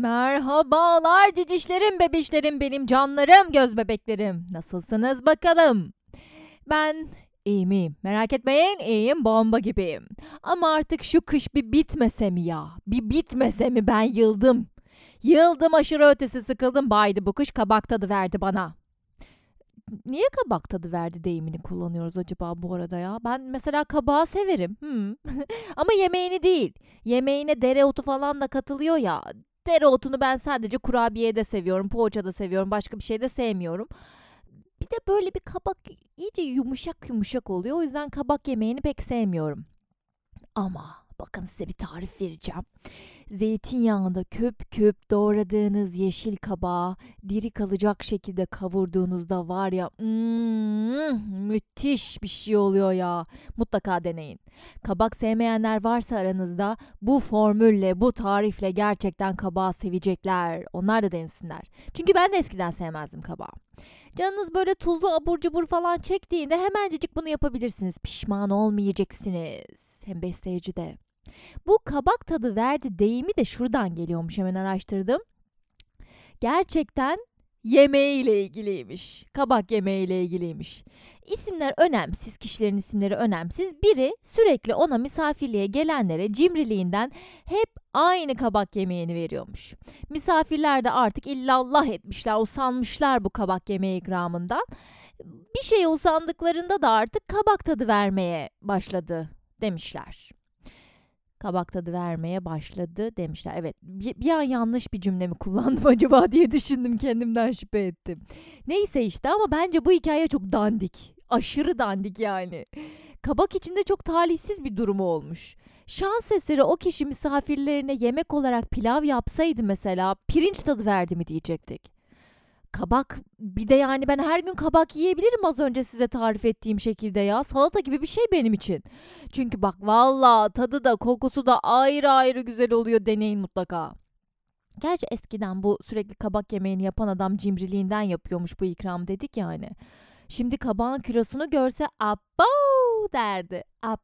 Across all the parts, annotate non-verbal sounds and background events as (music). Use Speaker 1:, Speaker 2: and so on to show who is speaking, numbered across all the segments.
Speaker 1: Merhabalar cicişlerim, bebişlerim, benim canlarım, göz bebeklerim. Nasılsınız bakalım? Ben iyiyim iyiyim. Merak etmeyin iyiyim bomba gibiyim. Ama artık şu kış bir bitmese mi ya? Bir bitmese mi ben yıldım. Yıldım aşırı ötesi sıkıldım baydı bu kış kabak tadı verdi bana. Niye kabak tadı verdi deyimini kullanıyoruz acaba bu arada ya? Ben mesela kabağı severim. Hmm. (laughs) Ama yemeğini değil. Yemeğine dereotu falan da katılıyor ya. Dereotunu ben sadece kurabiyede seviyorum, poğaçada seviyorum, başka bir şeyde sevmiyorum. Bir de böyle bir kabak iyice yumuşak yumuşak oluyor. O yüzden kabak yemeğini pek sevmiyorum. Ama bakın size bir tarif vereceğim. Zeytinyağında küp küp doğradığınız yeşil kabağı diri kalacak şekilde kavurduğunuzda var ya mm, müthiş bir şey oluyor ya. Mutlaka deneyin. Kabak sevmeyenler varsa aranızda bu formülle, bu tarifle gerçekten kabağı sevecekler. Onlar da denesinler. Çünkü ben de eskiden sevmezdim kabağı. Canınız böyle tuzlu abur cubur falan çektiğinde hemencecik bunu yapabilirsiniz. Pişman olmayacaksınız. Hem besleyici de. Bu kabak tadı verdi deyimi de şuradan geliyormuş hemen araştırdım. Gerçekten yemeğiyle ilgiliymiş. Kabak yemeğiyle ilgiliymiş. İsimler önemsiz, kişilerin isimleri önemsiz. Biri sürekli ona misafirliğe gelenlere cimriliğinden hep aynı kabak yemeğini veriyormuş. Misafirler de artık illallah etmişler, usanmışlar bu kabak yemeği ikramından. Bir şeye usandıklarında da artık kabak tadı vermeye başladı demişler kabak tadı vermeye başladı demişler. Evet bir, bir an yanlış bir cümle mi kullandım (laughs) acaba diye düşündüm kendimden şüphe ettim. Neyse işte ama bence bu hikaye çok dandik. Aşırı dandik yani. Kabak içinde çok talihsiz bir durumu olmuş. Şans eseri o kişi misafirlerine yemek olarak pilav yapsaydı mesela pirinç tadı verdi mi diyecektik kabak bir de yani ben her gün kabak yiyebilirim az önce size tarif ettiğim şekilde ya. Salata gibi bir şey benim için. Çünkü bak valla tadı da kokusu da ayrı ayrı güzel oluyor deneyin mutlaka. Gerçi eskiden bu sürekli kabak yemeğini yapan adam cimriliğinden yapıyormuş bu ikram dedik yani. Şimdi kabağın kilosunu görse abbo derdi. Abbo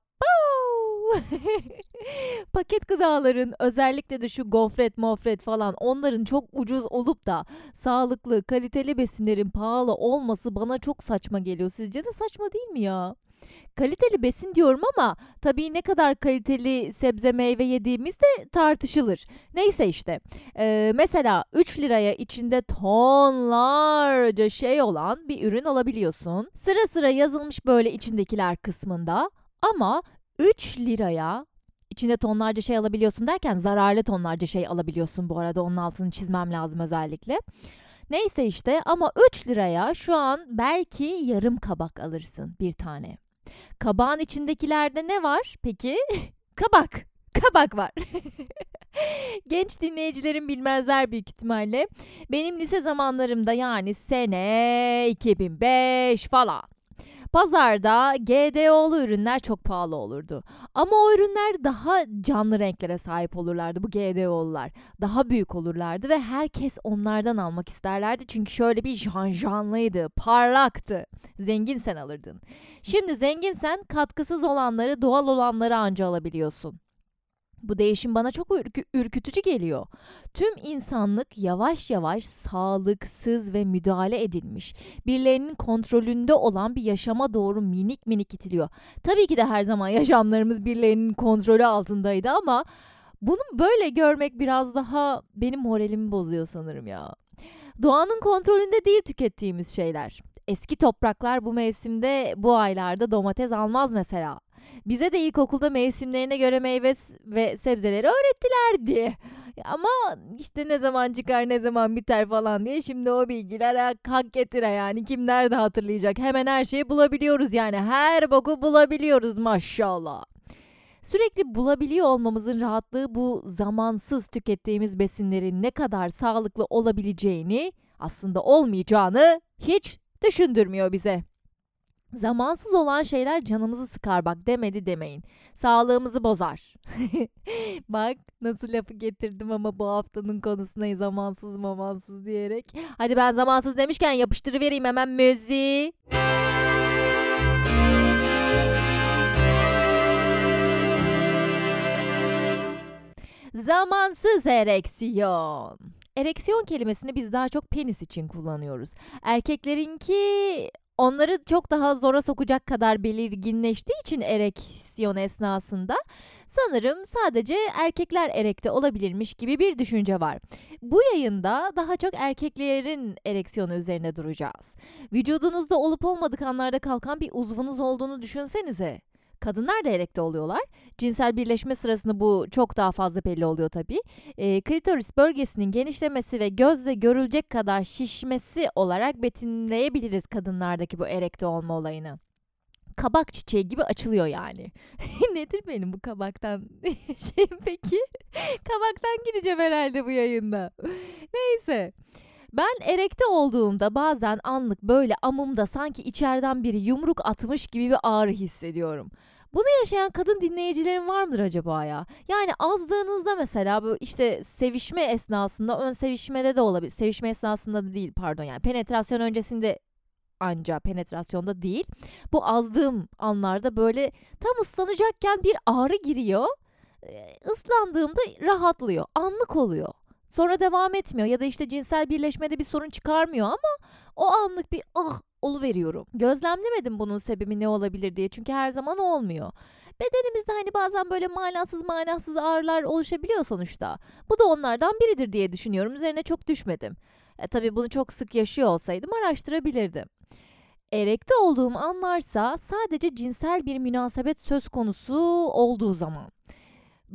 Speaker 1: (laughs) Paket gıdaların özellikle de şu gofret, mofret falan onların çok ucuz olup da sağlıklı, kaliteli besinlerin pahalı olması bana çok saçma geliyor. Sizce de saçma değil mi ya? Kaliteli besin diyorum ama tabii ne kadar kaliteli sebze meyve yediğimiz de tartışılır. Neyse işte ee, mesela 3 liraya içinde tonlarca şey olan bir ürün alabiliyorsun. Sıra sıra yazılmış böyle içindekiler kısmında ama 3 liraya içinde tonlarca şey alabiliyorsun derken zararlı tonlarca şey alabiliyorsun bu arada onun altını çizmem lazım özellikle. Neyse işte ama 3 liraya şu an belki yarım kabak alırsın bir tane. Kabağın içindekilerde ne var peki? (laughs) kabak. Kabak var. (laughs) Genç dinleyicilerin bilmezler büyük ihtimalle. Benim lise zamanlarımda yani sene 2005 falan. Pazarda GDO'lu ürünler çok pahalı olurdu. Ama o ürünler daha canlı renklere sahip olurlardı bu GDO'lular. Daha büyük olurlardı ve herkes onlardan almak isterlerdi. Çünkü şöyle bir janjanlıydı, parlaktı. Zengin sen alırdın. Şimdi zenginsen katkısız olanları, doğal olanları anca alabiliyorsun. Bu değişim bana çok ürkü, ürkütücü geliyor. Tüm insanlık yavaş yavaş sağlıksız ve müdahale edilmiş, birilerinin kontrolünde olan bir yaşama doğru minik minik itiliyor. Tabii ki de her zaman yaşamlarımız birilerinin kontrolü altındaydı ama bunu böyle görmek biraz daha benim moralimi bozuyor sanırım ya. Doğanın kontrolünde değil tükettiğimiz şeyler. Eski topraklar bu mevsimde bu aylarda domates almaz mesela. Bize de ilkokulda mevsimlerine göre meyve ve sebzeleri öğrettilerdi. Ama işte ne zaman çıkar ne zaman biter falan diye şimdi o bilgiler hak getire yani kim nerede hatırlayacak hemen her şeyi bulabiliyoruz yani her boku bulabiliyoruz maşallah. Sürekli bulabiliyor olmamızın rahatlığı bu zamansız tükettiğimiz besinlerin ne kadar sağlıklı olabileceğini aslında olmayacağını hiç düşündürmüyor bize. Zamansız olan şeyler canımızı sıkar bak demedi demeyin. Sağlığımızı bozar. (laughs) bak nasıl lafı getirdim ama bu haftanın konusuna zamansız mamansız diyerek. Hadi ben zamansız demişken yapıştırıvereyim hemen müziği. Zamansız ereksiyon. Ereksiyon kelimesini biz daha çok penis için kullanıyoruz. Erkeklerinki onları çok daha zora sokacak kadar belirginleştiği için ereksiyon esnasında sanırım sadece erkekler erekte olabilirmiş gibi bir düşünce var. Bu yayında daha çok erkeklerin ereksiyonu üzerine duracağız. Vücudunuzda olup olmadık anlarda kalkan bir uzvunuz olduğunu düşünsenize. Kadınlar da erekte oluyorlar. Cinsel birleşme sırasında bu çok daha fazla belli oluyor tabii. E, klitoris bölgesinin genişlemesi ve gözle görülecek kadar şişmesi olarak betimleyebiliriz kadınlardaki bu erekte olma olayını kabak çiçeği gibi açılıyor yani. (laughs) Nedir benim bu kabaktan (laughs) şeyim peki? (laughs) kabaktan gideceğim herhalde bu yayında. Neyse. Ben erekte olduğumda bazen anlık böyle amımda sanki içeriden biri yumruk atmış gibi bir ağrı hissediyorum. Bunu yaşayan kadın dinleyicilerin var mıdır acaba ya? Yani azdığınızda mesela bu işte sevişme esnasında ön sevişmede de olabilir. Sevişme esnasında da değil pardon yani penetrasyon öncesinde anca penetrasyonda değil. Bu azdığım anlarda böyle tam ıslanacakken bir ağrı giriyor. Islandığımda rahatlıyor. Anlık oluyor. Sonra devam etmiyor ya da işte cinsel birleşmede bir sorun çıkarmıyor ama o anlık bir ah veriyorum. Gözlemlemedim bunun sebebi ne olabilir diye çünkü her zaman olmuyor. Bedenimizde hani bazen böyle manasız manasız ağrılar oluşabiliyor sonuçta. Bu da onlardan biridir diye düşünüyorum. Üzerine çok düşmedim. E, tabii bunu çok sık yaşıyor olsaydım araştırabilirdim. Erekte olduğum anlarsa sadece cinsel bir münasebet söz konusu olduğu zaman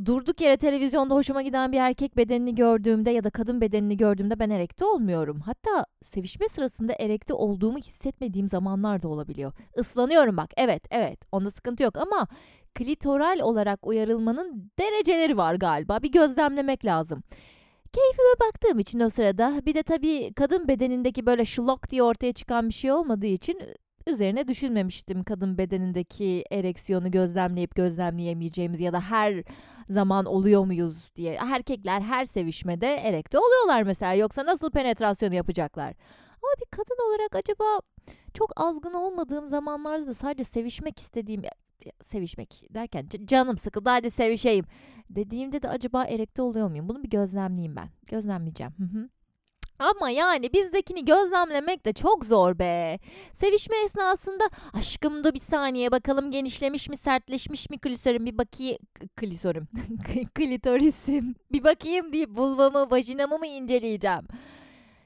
Speaker 1: durduk yere televizyonda hoşuma giden bir erkek bedenini gördüğümde ya da kadın bedenini gördüğümde ben erekte olmuyorum. Hatta sevişme sırasında erekte olduğumu hissetmediğim zamanlar da olabiliyor. Islanıyorum bak evet evet onda sıkıntı yok ama klitoral olarak uyarılmanın dereceleri var galiba bir gözlemlemek lazım. Keyfime baktığım için o sırada bir de tabii kadın bedenindeki böyle şlok diye ortaya çıkan bir şey olmadığı için üzerine düşünmemiştim kadın bedenindeki ereksiyonu gözlemleyip gözlemleyemeyeceğimiz ya da her zaman oluyor muyuz diye. Erkekler her sevişmede erekte oluyorlar mesela yoksa nasıl penetrasyon yapacaklar? Ama bir kadın olarak acaba çok azgın olmadığım zamanlarda da sadece sevişmek istediğim sevişmek derken canım sıkıldı hadi sevişeyim dediğimde de acaba erekte oluyor muyum? Bunu bir gözlemleyeyim ben. Gözlemleyeceğim. Hı hı. Ama yani bizdekini gözlemlemek de çok zor be. Sevişme esnasında aşkım da bir saniye bakalım genişlemiş mi sertleşmiş mi klisorim bir bakayım klisorim (laughs) klitorisim bir bakayım deyip vulvamı vajinamı mı inceleyeceğim.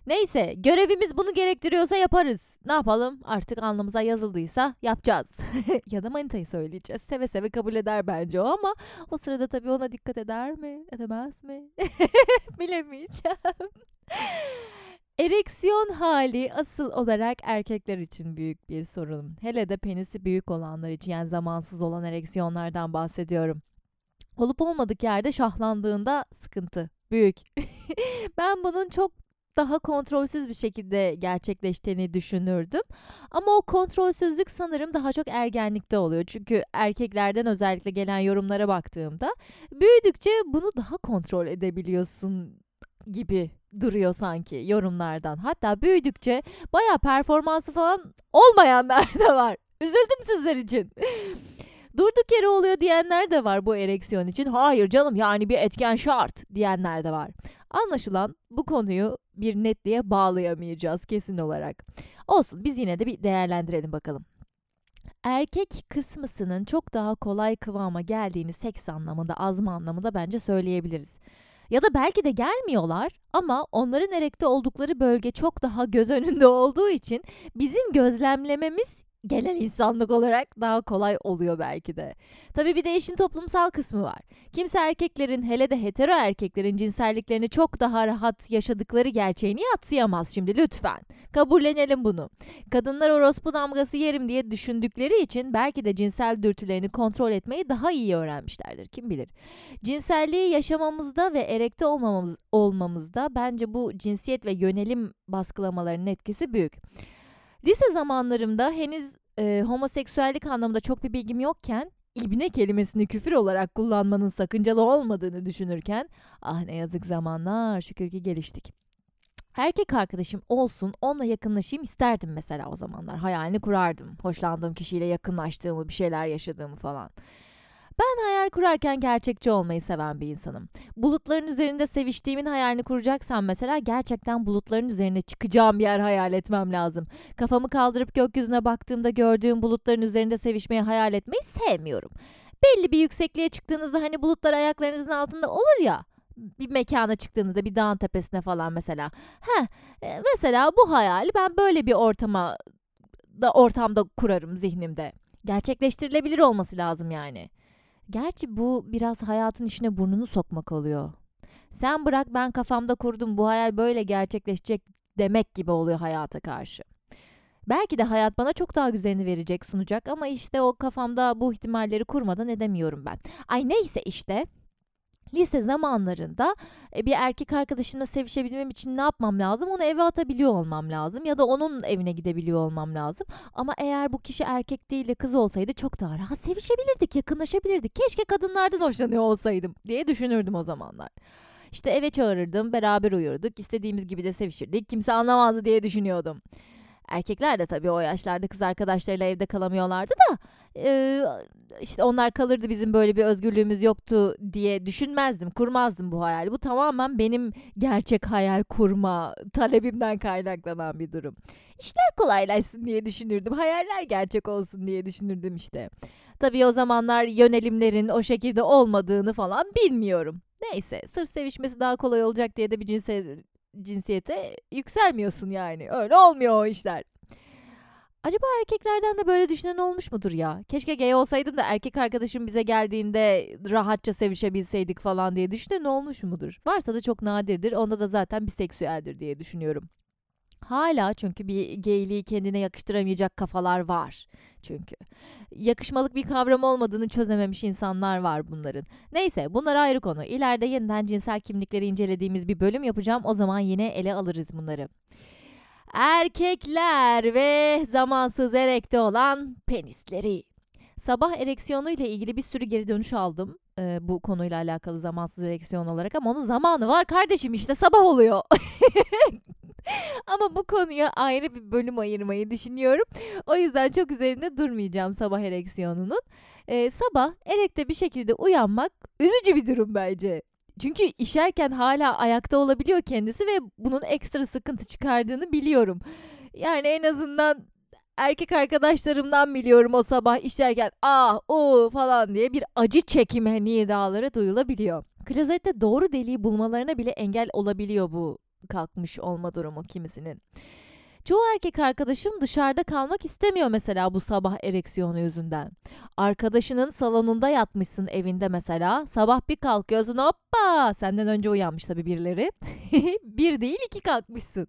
Speaker 1: Neyse görevimiz bunu gerektiriyorsa yaparız. Ne yapalım artık alnımıza yazıldıysa yapacağız. (laughs) ya da manitayı söyleyeceğiz. Seve seve kabul eder bence o ama o sırada tabii ona dikkat eder mi edemez mi (laughs) bilemeyeceğim. Ereksiyon hali asıl olarak erkekler için büyük bir sorun. Hele de penisi büyük olanlar için yani zamansız olan ereksiyonlardan bahsediyorum. Olup olmadık yerde şahlandığında sıkıntı büyük. (laughs) ben bunun çok daha kontrolsüz bir şekilde gerçekleştiğini düşünürdüm. Ama o kontrolsüzlük sanırım daha çok ergenlikte oluyor. Çünkü erkeklerden özellikle gelen yorumlara baktığımda büyüdükçe bunu daha kontrol edebiliyorsun gibi duruyor sanki yorumlardan. Hatta büyüdükçe baya performansı falan olmayanlar (laughs) da var. Üzüldüm sizler için. Durduk yere oluyor diyenler de var bu ereksiyon için. Hayır canım yani bir etken şart diyenler de var. Anlaşılan bu konuyu bir netliğe bağlayamayacağız kesin olarak. Olsun biz yine de bir değerlendirelim bakalım. Erkek kısmısının çok daha kolay kıvama geldiğini seks anlamında, azma anlamında bence söyleyebiliriz. Ya da belki de gelmiyorlar ama onların erekte oldukları bölge çok daha göz önünde olduğu için bizim gözlemlememiz gelen insanlık olarak daha kolay oluyor belki de. Tabii bir de işin toplumsal kısmı var. Kimse erkeklerin hele de hetero erkeklerin cinselliklerini çok daha rahat yaşadıkları gerçeğini yatsıyamaz şimdi lütfen. Kabullenelim bunu. Kadınlar orospu damgası yerim diye düşündükleri için belki de cinsel dürtülerini kontrol etmeyi daha iyi öğrenmişlerdir kim bilir. Cinselliği yaşamamızda ve erekte olmamız, olmamızda bence bu cinsiyet ve yönelim baskılamalarının etkisi büyük. Lise zamanlarımda henüz e, homoseksüellik anlamında çok bir bilgim yokken ibne kelimesini küfür olarak kullanmanın sakıncalı olmadığını düşünürken ah ne yazık zamanlar şükür ki geliştik. Erkek arkadaşım olsun onunla yakınlaşayım isterdim mesela o zamanlar. Hayalini kurardım. Hoşlandığım kişiyle yakınlaştığımı, bir şeyler yaşadığımı falan. Ben hayal kurarken gerçekçi olmayı seven bir insanım. Bulutların üzerinde seviştiğimin hayalini kuracaksam mesela gerçekten bulutların üzerine çıkacağım yer hayal etmem lazım. Kafamı kaldırıp gökyüzüne baktığımda gördüğüm bulutların üzerinde sevişmeyi hayal etmeyi sevmiyorum. Belli bir yüksekliğe çıktığınızda hani bulutlar ayaklarınızın altında olur ya bir mekana çıktığınızda bir dağın tepesine falan mesela. Heh, e, mesela bu hayali ben böyle bir ortama da ortamda kurarım zihnimde. Gerçekleştirilebilir olması lazım yani. Gerçi bu biraz hayatın içine burnunu sokmak oluyor. Sen bırak ben kafamda kurdum bu hayal böyle gerçekleşecek demek gibi oluyor hayata karşı. Belki de hayat bana çok daha güzelini verecek, sunacak ama işte o kafamda bu ihtimalleri kurmadan edemiyorum ben. Ay neyse işte lise zamanlarında e, bir erkek arkadaşımla sevişebilmem için ne yapmam lazım? Onu eve atabiliyor olmam lazım ya da onun evine gidebiliyor olmam lazım. Ama eğer bu kişi erkek değil de kız olsaydı çok daha rahat sevişebilirdik, yakınlaşabilirdik. Keşke kadınlardan hoşlanıyor olsaydım diye düşünürdüm o zamanlar. İşte eve çağırırdım, beraber uyurduk, istediğimiz gibi de sevişirdik. Kimse anlamazdı diye düşünüyordum. Erkekler de tabii o yaşlarda kız arkadaşlarıyla evde kalamıyorlardı da işte onlar kalırdı bizim böyle bir özgürlüğümüz yoktu diye düşünmezdim, kurmazdım bu hayali. Bu tamamen benim gerçek hayal kurma talebimden kaynaklanan bir durum. İşler kolaylaşsın diye düşünürdüm, hayaller gerçek olsun diye düşünürdüm işte. Tabii o zamanlar yönelimlerin o şekilde olmadığını falan bilmiyorum. Neyse, sırf sevişmesi daha kolay olacak diye de bir cinsel cinsiyete yükselmiyorsun yani. Öyle olmuyor o işler. Acaba erkeklerden de böyle düşünen olmuş mudur ya? Keşke gay olsaydım da erkek arkadaşım bize geldiğinde rahatça sevişebilseydik falan diye düşünen olmuş mudur? Varsa da çok nadirdir. Onda da zaten biseksüeldir diye düşünüyorum. Hala çünkü bir gayliği kendine yakıştıramayacak kafalar var. Çünkü yakışmalık bir kavram olmadığını çözememiş insanlar var bunların. Neyse bunlar ayrı konu. İleride yeniden cinsel kimlikleri incelediğimiz bir bölüm yapacağım. O zaman yine ele alırız bunları. Erkekler ve zamansız erekte olan penisleri. Sabah ereksiyonu ile ilgili bir sürü geri dönüş aldım e, bu konuyla alakalı zamansız ereksiyon olarak ama onun zamanı var kardeşim işte sabah oluyor. (laughs) (laughs) Ama bu konuya ayrı bir bölüm ayırmayı düşünüyorum. O yüzden çok üzerinde durmayacağım sabah ereksiyonunun. Ee, sabah erekte bir şekilde uyanmak üzücü bir durum bence. Çünkü işerken hala ayakta olabiliyor kendisi ve bunun ekstra sıkıntı çıkardığını biliyorum. Yani en azından erkek arkadaşlarımdan biliyorum o sabah işerken ah o falan diye bir acı çekimi nidaları duyulabiliyor. Klozette doğru deliği bulmalarına bile engel olabiliyor bu kalkmış olma durumu kimisinin. Çoğu erkek arkadaşım dışarıda kalmak istemiyor mesela bu sabah ereksiyonu yüzünden. Arkadaşının salonunda yatmışsın evinde mesela. Sabah bir kalkıyorsun hoppa senden önce uyanmış tabii birileri. (laughs) bir değil iki kalkmışsın.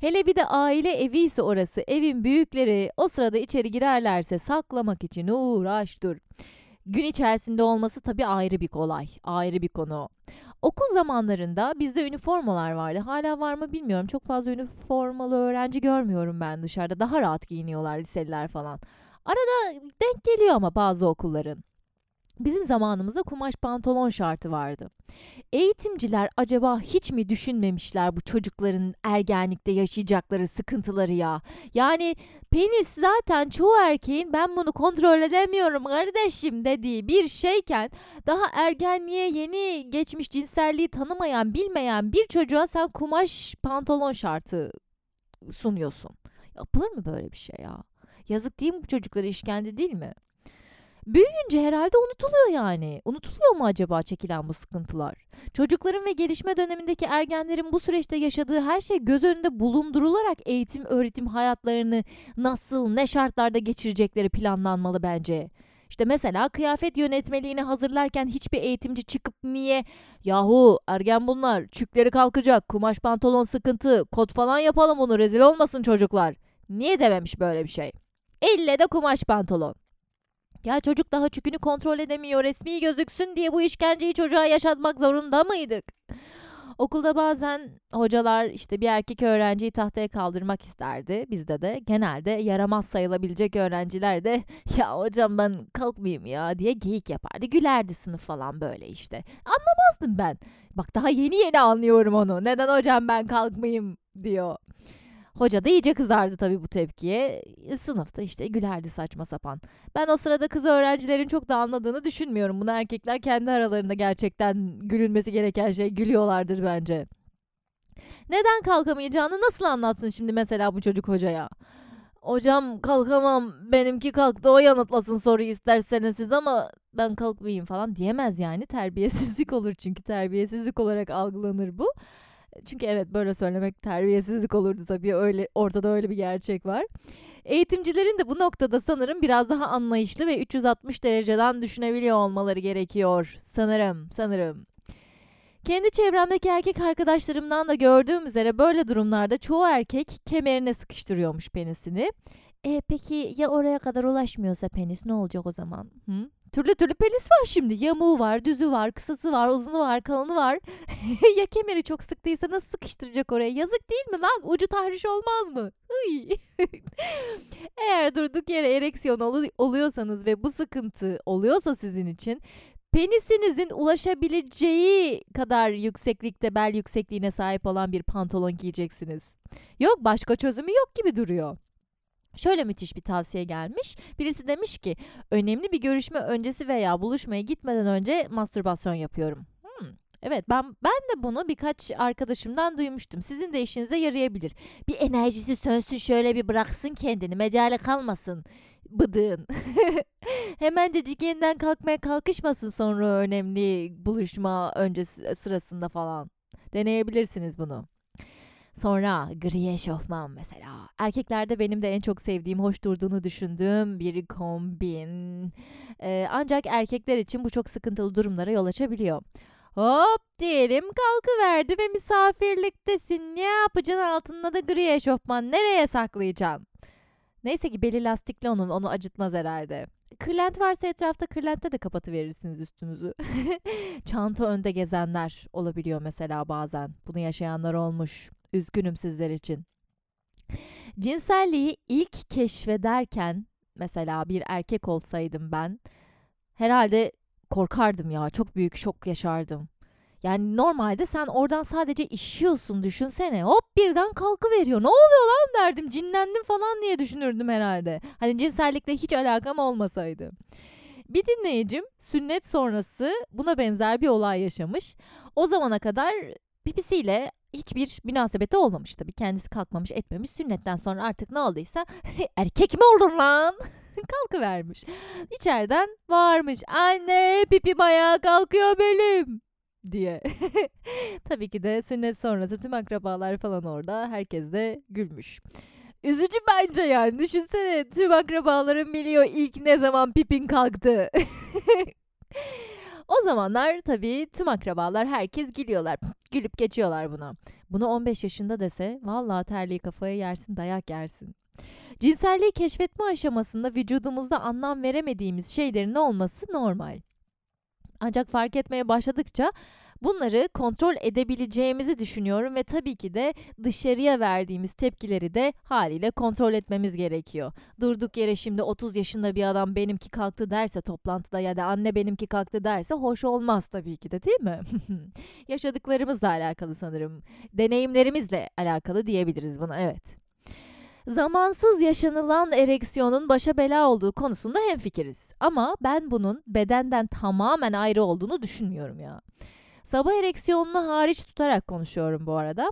Speaker 1: Hele bir de aile evi ise orası. Evin büyükleri o sırada içeri girerlerse saklamak için uğraş dur. Gün içerisinde olması tabii ayrı bir kolay, ayrı bir konu. Okul zamanlarında bizde üniformalar vardı. Hala var mı bilmiyorum. Çok fazla üniformalı öğrenci görmüyorum ben dışarıda. Daha rahat giyiniyorlar liseliler falan. Arada denk geliyor ama bazı okulların. Bizim zamanımızda kumaş pantolon şartı vardı. Eğitimciler acaba hiç mi düşünmemişler bu çocukların ergenlikte yaşayacakları sıkıntıları ya? Yani penis zaten çoğu erkeğin ben bunu kontrol edemiyorum kardeşim dediği bir şeyken daha ergenliğe yeni geçmiş cinselliği tanımayan bilmeyen bir çocuğa sen kumaş pantolon şartı sunuyorsun. Yapılır mı böyle bir şey ya? Yazık değil mi bu çocuklara işkence değil mi? Büyüyünce herhalde unutuluyor yani. Unutuluyor mu acaba çekilen bu sıkıntılar? Çocukların ve gelişme dönemindeki ergenlerin bu süreçte yaşadığı her şey göz önünde bulundurularak eğitim öğretim hayatlarını nasıl ne şartlarda geçirecekleri planlanmalı bence. İşte mesela kıyafet yönetmeliğini hazırlarken hiçbir eğitimci çıkıp niye yahu ergen bunlar çükleri kalkacak kumaş pantolon sıkıntı kot falan yapalım onu rezil olmasın çocuklar. Niye dememiş böyle bir şey? Elle de kumaş pantolon. Ya çocuk daha çükünü kontrol edemiyor, resmi gözüksün diye bu işkenceyi çocuğa yaşatmak zorunda mıydık? Okulda bazen hocalar işte bir erkek öğrenciyi tahtaya kaldırmak isterdi. Bizde de genelde yaramaz sayılabilecek öğrenciler de ya hocam ben kalkmayayım ya diye geyik yapardı. Gülerdi sınıf falan böyle işte. Anlamazdım ben. Bak daha yeni yeni anlıyorum onu. Neden hocam ben kalkmayayım diyor. Hoca da iyice kızardı tabii bu tepkiye. Sınıfta işte gülerdi saçma sapan. Ben o sırada kız öğrencilerin çok da anladığını düşünmüyorum. Bunu erkekler kendi aralarında gerçekten gülünmesi gereken şey gülüyorlardır bence. Neden kalkamayacağını nasıl anlatsın şimdi mesela bu çocuk hocaya? Hocam kalkamam benimki kalktı o yanıtlasın soruyu isterseniz siz ama ben kalkmayayım falan diyemez yani terbiyesizlik olur çünkü terbiyesizlik olarak algılanır bu. Çünkü evet böyle söylemek terbiyesizlik olurdu tabii öyle ortada öyle bir gerçek var. Eğitimcilerin de bu noktada sanırım biraz daha anlayışlı ve 360 dereceden düşünebiliyor olmaları gerekiyor. Sanırım, sanırım. Kendi çevremdeki erkek arkadaşlarımdan da gördüğüm üzere böyle durumlarda çoğu erkek kemerine sıkıştırıyormuş penisini. E peki ya oraya kadar ulaşmıyorsa penis ne olacak o zaman? Hı? Türlü türlü penis var şimdi. Yamuğu var, düzü var, kısası var, uzunu var, kalını var. (laughs) ya kemeri çok sıktıysa nasıl sıkıştıracak oraya? Yazık değil mi lan? Ucu tahriş olmaz mı? (laughs) Eğer durduk yere ereksiyon ol- oluyorsanız ve bu sıkıntı oluyorsa sizin için penisinizin ulaşabileceği kadar yükseklikte bel yüksekliğine sahip olan bir pantolon giyeceksiniz. Yok başka çözümü yok gibi duruyor. Şöyle müthiş bir tavsiye gelmiş. Birisi demiş ki önemli bir görüşme öncesi veya buluşmaya gitmeden önce mastürbasyon yapıyorum. Hmm, Evet ben ben de bunu birkaç arkadaşımdan duymuştum. Sizin de işinize yarayabilir. Bir enerjisi sönsün şöyle bir bıraksın kendini. Mecale kalmasın bıdığın. (laughs) Hemencecik yeniden kalkmaya kalkışmasın sonra önemli buluşma öncesi sırasında falan. Deneyebilirsiniz bunu. Sonra gri eşofman mesela. Erkeklerde benim de en çok sevdiğim, hoş durduğunu düşündüğüm bir kombin. Ee, ancak erkekler için bu çok sıkıntılı durumlara yol açabiliyor. Hop diyelim kalkıverdi ve misafirliktesin. Ne yapacaksın altında da gri eşofman? Nereye saklayacaksın? Neyse ki beli lastikli onun, onu acıtmaz herhalde. Kırlent varsa etrafta kırlentte de kapatıverirsiniz üstünüzü. (laughs) Çanta önde gezenler olabiliyor mesela bazen. Bunu yaşayanlar olmuş. Üzgünüm sizler için. Cinselliği ilk keşfederken mesela bir erkek olsaydım ben herhalde korkardım ya. Çok büyük şok yaşardım. Yani normalde sen oradan sadece işiyorsun düşünsene. Hop birden kalkıveriyor. Ne oluyor lan derdim. Cinlendim falan diye düşünürdüm herhalde. Hani cinsellikle hiç alakam olmasaydı. Bir dinleyicim sünnet sonrası buna benzer bir olay yaşamış. O zamana kadar pipisiyle hiçbir münasebeti olmamış tabii. Kendisi kalkmamış etmemiş. Sünnetten sonra artık ne olduysa (laughs) erkek mi oldun lan? (laughs) Kalkıvermiş. İçeriden bağırmış. Anne pipim ayağa kalkıyor benim diye. (laughs) Tabii ki de sünnet sonrası tüm akrabalar falan orada. Herkes de gülmüş. Üzücü bence yani. Düşünsene tüm akrabaların biliyor ilk ne zaman pipin kalktı. O zamanlar tabii tüm akrabalar herkes gülüyorlar. Gülüp geçiyorlar buna. Bunu 15 yaşında dese vallahi terliği kafaya yersin dayak yersin. Cinselliği keşfetme aşamasında vücudumuzda anlam veremediğimiz şeylerin olması normal. Ancak fark etmeye başladıkça bunları kontrol edebileceğimizi düşünüyorum ve tabii ki de dışarıya verdiğimiz tepkileri de haliyle kontrol etmemiz gerekiyor. Durduk yere şimdi 30 yaşında bir adam benimki kalktı derse toplantıda ya da anne benimki kalktı derse hoş olmaz tabii ki de değil mi? (laughs) Yaşadıklarımızla alakalı sanırım. Deneyimlerimizle alakalı diyebiliriz buna evet. Zamansız yaşanılan ereksiyonun başa bela olduğu konusunda hemfikiriz. Ama ben bunun bedenden tamamen ayrı olduğunu düşünmüyorum ya. Sabah ereksiyonunu hariç tutarak konuşuyorum bu arada.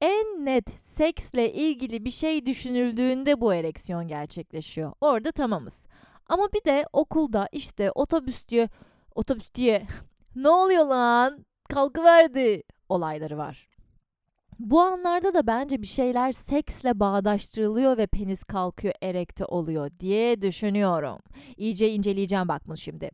Speaker 1: En net seksle ilgili bir şey düşünüldüğünde bu ereksiyon gerçekleşiyor. Orada tamamız. Ama bir de okulda işte otobüs diye otobüs diye (laughs) ne oluyor lan kalkıverdi olayları var. Bu anlarda da bence bir şeyler seksle bağdaştırılıyor ve penis kalkıyor, erekte oluyor diye düşünüyorum. İyice inceleyeceğim bak bunu şimdi.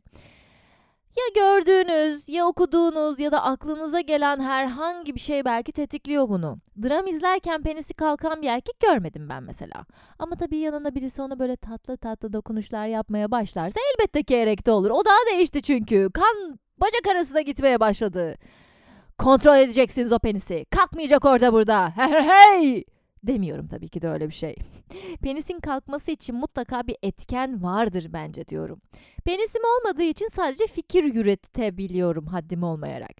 Speaker 1: Ya gördüğünüz, ya okuduğunuz ya da aklınıza gelen herhangi bir şey belki tetikliyor bunu. Dram izlerken penisi kalkan bir erkek görmedim ben mesela. Ama tabii yanında birisi ona böyle tatlı tatlı dokunuşlar yapmaya başlarsa elbette ki erekte olur. O daha değişti çünkü. Kan bacak arasına gitmeye başladı. Kontrol edeceksiniz o penisi. Kalkmayacak orada burada. (laughs) Hey hey Demiyorum tabii ki de öyle bir şey. (laughs) Penisin kalkması için mutlaka bir etken vardır bence diyorum. Penisim olmadığı için sadece fikir üretebiliyorum haddim olmayarak.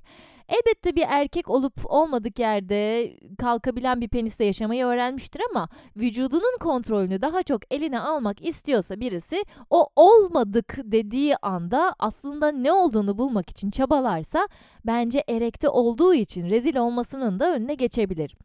Speaker 1: Elbette bir erkek olup olmadık yerde kalkabilen bir penisle yaşamayı öğrenmiştir ama vücudunun kontrolünü daha çok eline almak istiyorsa birisi o olmadık dediği anda aslında ne olduğunu bulmak için çabalarsa bence erekte olduğu için rezil olmasının da önüne geçebilir.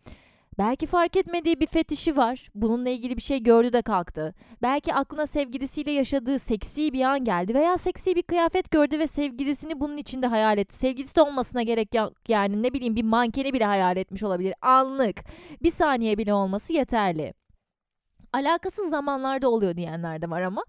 Speaker 1: Belki fark etmediği bir fetişi var. Bununla ilgili bir şey gördü de kalktı. Belki aklına sevgilisiyle yaşadığı seksi bir an geldi veya seksi bir kıyafet gördü ve sevgilisini bunun içinde hayal etti. Sevgilisi de olmasına gerek yok. Yani ne bileyim bir mankeni bile hayal etmiş olabilir. Anlık. Bir saniye bile olması yeterli. Alakasız zamanlarda oluyor diyenler de var ama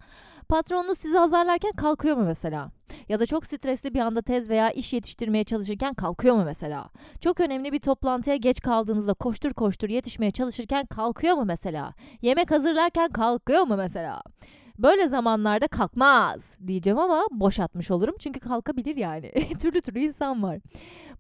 Speaker 1: patronunuz sizi azarlarken kalkıyor mu mesela? Ya da çok stresli bir anda tez veya iş yetiştirmeye çalışırken kalkıyor mu mesela? Çok önemli bir toplantıya geç kaldığınızda koştur koştur yetişmeye çalışırken kalkıyor mu mesela? Yemek hazırlarken kalkıyor mu mesela? Böyle zamanlarda kalkmaz diyeceğim ama boş atmış olurum çünkü kalkabilir yani. (laughs) türlü türlü insan var.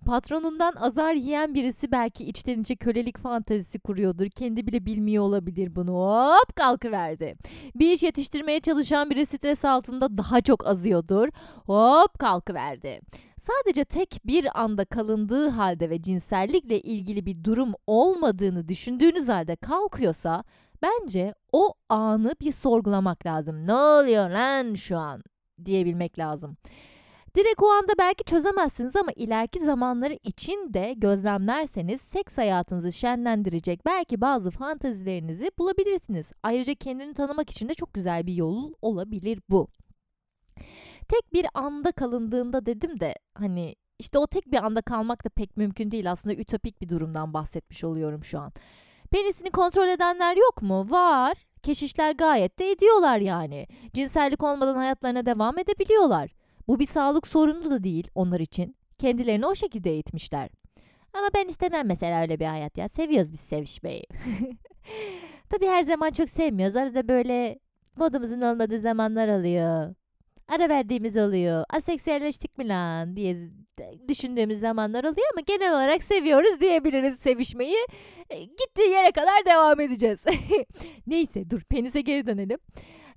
Speaker 1: Patronundan azar yiyen birisi belki içten içe kölelik fantezisi kuruyordur. Kendi bile bilmiyor olabilir bunu. Hop kalkıverdi. Bir iş yetiştirmeye çalışan biri stres altında daha çok azıyordur. Hop kalkıverdi. Sadece tek bir anda kalındığı halde ve cinsellikle ilgili bir durum olmadığını düşündüğünüz halde kalkıyorsa bence o anı bir sorgulamak lazım. Ne oluyor lan şu an diyebilmek lazım. Direkt o anda belki çözemezsiniz ama ileriki zamanları için de gözlemlerseniz seks hayatınızı şenlendirecek belki bazı fantazilerinizi bulabilirsiniz. Ayrıca kendini tanımak için de çok güzel bir yol olabilir bu. Tek bir anda kalındığında dedim de hani işte o tek bir anda kalmak da pek mümkün değil aslında ütopik bir durumdan bahsetmiş oluyorum şu an. Penisini kontrol edenler yok mu? Var. Keşişler gayet de ediyorlar yani. Cinsellik olmadan hayatlarına devam edebiliyorlar. Bu bir sağlık sorunu da değil onlar için. Kendilerini o şekilde eğitmişler. Ama ben istemem mesela öyle bir hayat ya. Seviyoruz biz sevişmeyi. (laughs) Tabii her zaman çok sevmiyoruz. Arada böyle modumuzun olmadığı zamanlar oluyor. Ara verdiğimiz oluyor. Aseksüelleştik mi lan diye düşündüğümüz zamanlar oluyor ama genel olarak seviyoruz diyebiliriz sevişmeyi. E, gittiği yere kadar devam edeceğiz. (laughs) Neyse dur penise geri dönelim.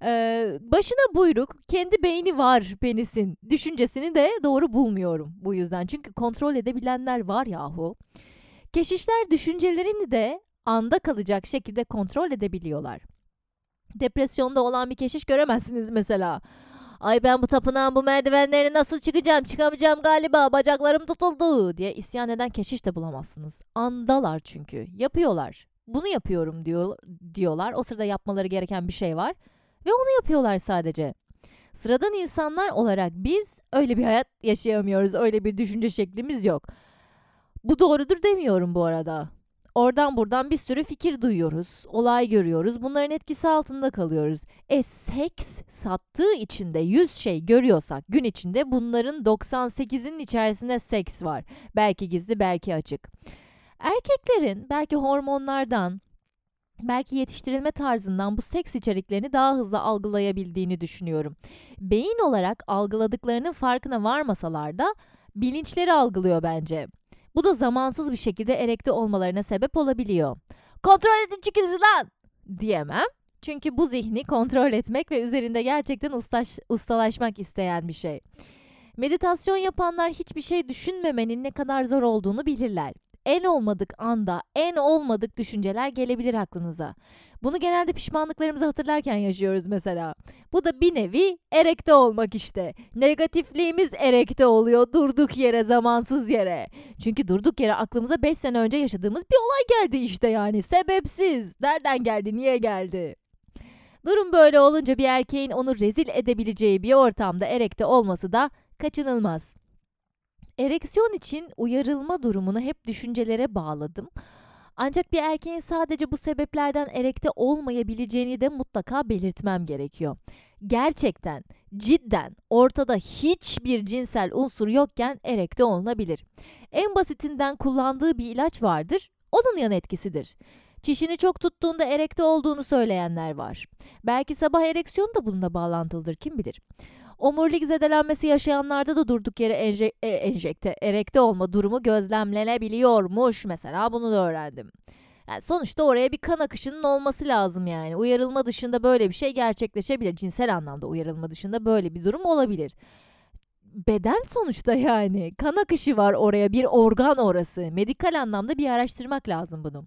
Speaker 1: Ee, başına buyruk, kendi beyni var penisin düşüncesini de doğru bulmuyorum bu yüzden. Çünkü kontrol edebilenler var yahu. Keşişler düşüncelerini de anda kalacak şekilde kontrol edebiliyorlar. Depresyonda olan bir keşiş göremezsiniz mesela. Ay ben bu tapınağın bu merdivenlerini nasıl çıkacağım çıkamayacağım galiba bacaklarım tutuldu diye isyan eden keşiş de bulamazsınız. Andalar çünkü yapıyorlar. Bunu yapıyorum diyor, diyorlar. O sırada yapmaları gereken bir şey var ve onu yapıyorlar sadece. Sıradan insanlar olarak biz öyle bir hayat yaşayamıyoruz. Öyle bir düşünce şeklimiz yok. Bu doğrudur demiyorum bu arada. Oradan buradan bir sürü fikir duyuyoruz, olay görüyoruz. Bunların etkisi altında kalıyoruz. E seks sattığı içinde 100 şey görüyorsak gün içinde bunların 98'inin içerisinde seks var. Belki gizli, belki açık. Erkeklerin belki hormonlardan, belki yetiştirilme tarzından bu seks içeriklerini daha hızlı algılayabildiğini düşünüyorum. Beyin olarak algıladıklarının farkına varmasalar da bilinçleri algılıyor bence. Bu da zamansız bir şekilde erekte olmalarına sebep olabiliyor. Kontrol edin çıkınızı lan diyemem. Çünkü bu zihni kontrol etmek ve üzerinde gerçekten ustaş, ustalaşmak isteyen bir şey. Meditasyon yapanlar hiçbir şey düşünmemenin ne kadar zor olduğunu bilirler en olmadık anda en olmadık düşünceler gelebilir aklınıza. Bunu genelde pişmanlıklarımızı hatırlarken yaşıyoruz mesela. Bu da bir nevi erekte olmak işte. Negatifliğimiz erekte oluyor durduk yere zamansız yere. Çünkü durduk yere aklımıza 5 sene önce yaşadığımız bir olay geldi işte yani. Sebepsiz. Nereden geldi, niye geldi? Durum böyle olunca bir erkeğin onu rezil edebileceği bir ortamda erekte olması da kaçınılmaz. Ereksiyon için uyarılma durumunu hep düşüncelere bağladım. Ancak bir erkeğin sadece bu sebeplerden erekte olmayabileceğini de mutlaka belirtmem gerekiyor. Gerçekten, cidden ortada hiçbir cinsel unsur yokken erekte olunabilir. En basitinden kullandığı bir ilaç vardır, onun yan etkisidir. Çişini çok tuttuğunda erekte olduğunu söyleyenler var. Belki sabah ereksiyonu da bununla bağlantılıdır kim bilir. Omurilik zedelenmesi yaşayanlarda da durduk yere enje e, enjekte, erekte olma durumu gözlemlenebiliyormuş. Mesela bunu da öğrendim. Yani sonuçta oraya bir kan akışının olması lazım yani. Uyarılma dışında böyle bir şey gerçekleşebilir. Cinsel anlamda uyarılma dışında böyle bir durum olabilir. beden sonuçta yani. Kan akışı var oraya, bir organ orası. Medikal anlamda bir araştırmak lazım bunu.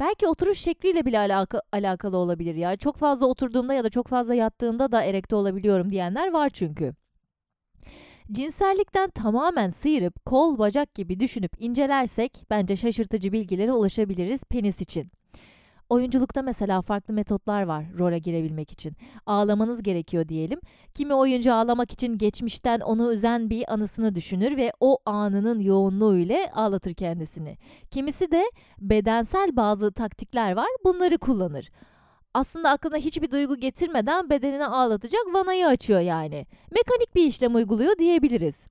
Speaker 1: Belki oturuş şekliyle bile alaka, alakalı olabilir ya. Çok fazla oturduğumda ya da çok fazla yattığımda da erekte olabiliyorum diyenler var çünkü. Cinsellikten tamamen sıyırıp kol bacak gibi düşünüp incelersek bence şaşırtıcı bilgilere ulaşabiliriz penis için. Oyunculukta mesela farklı metotlar var role girebilmek için. Ağlamanız gerekiyor diyelim. Kimi oyuncu ağlamak için geçmişten onu üzen bir anısını düşünür ve o anının yoğunluğu ile ağlatır kendisini. Kimisi de bedensel bazı taktikler var bunları kullanır. Aslında aklına hiçbir duygu getirmeden bedenini ağlatacak vanayı açıyor yani. Mekanik bir işlem uyguluyor diyebiliriz.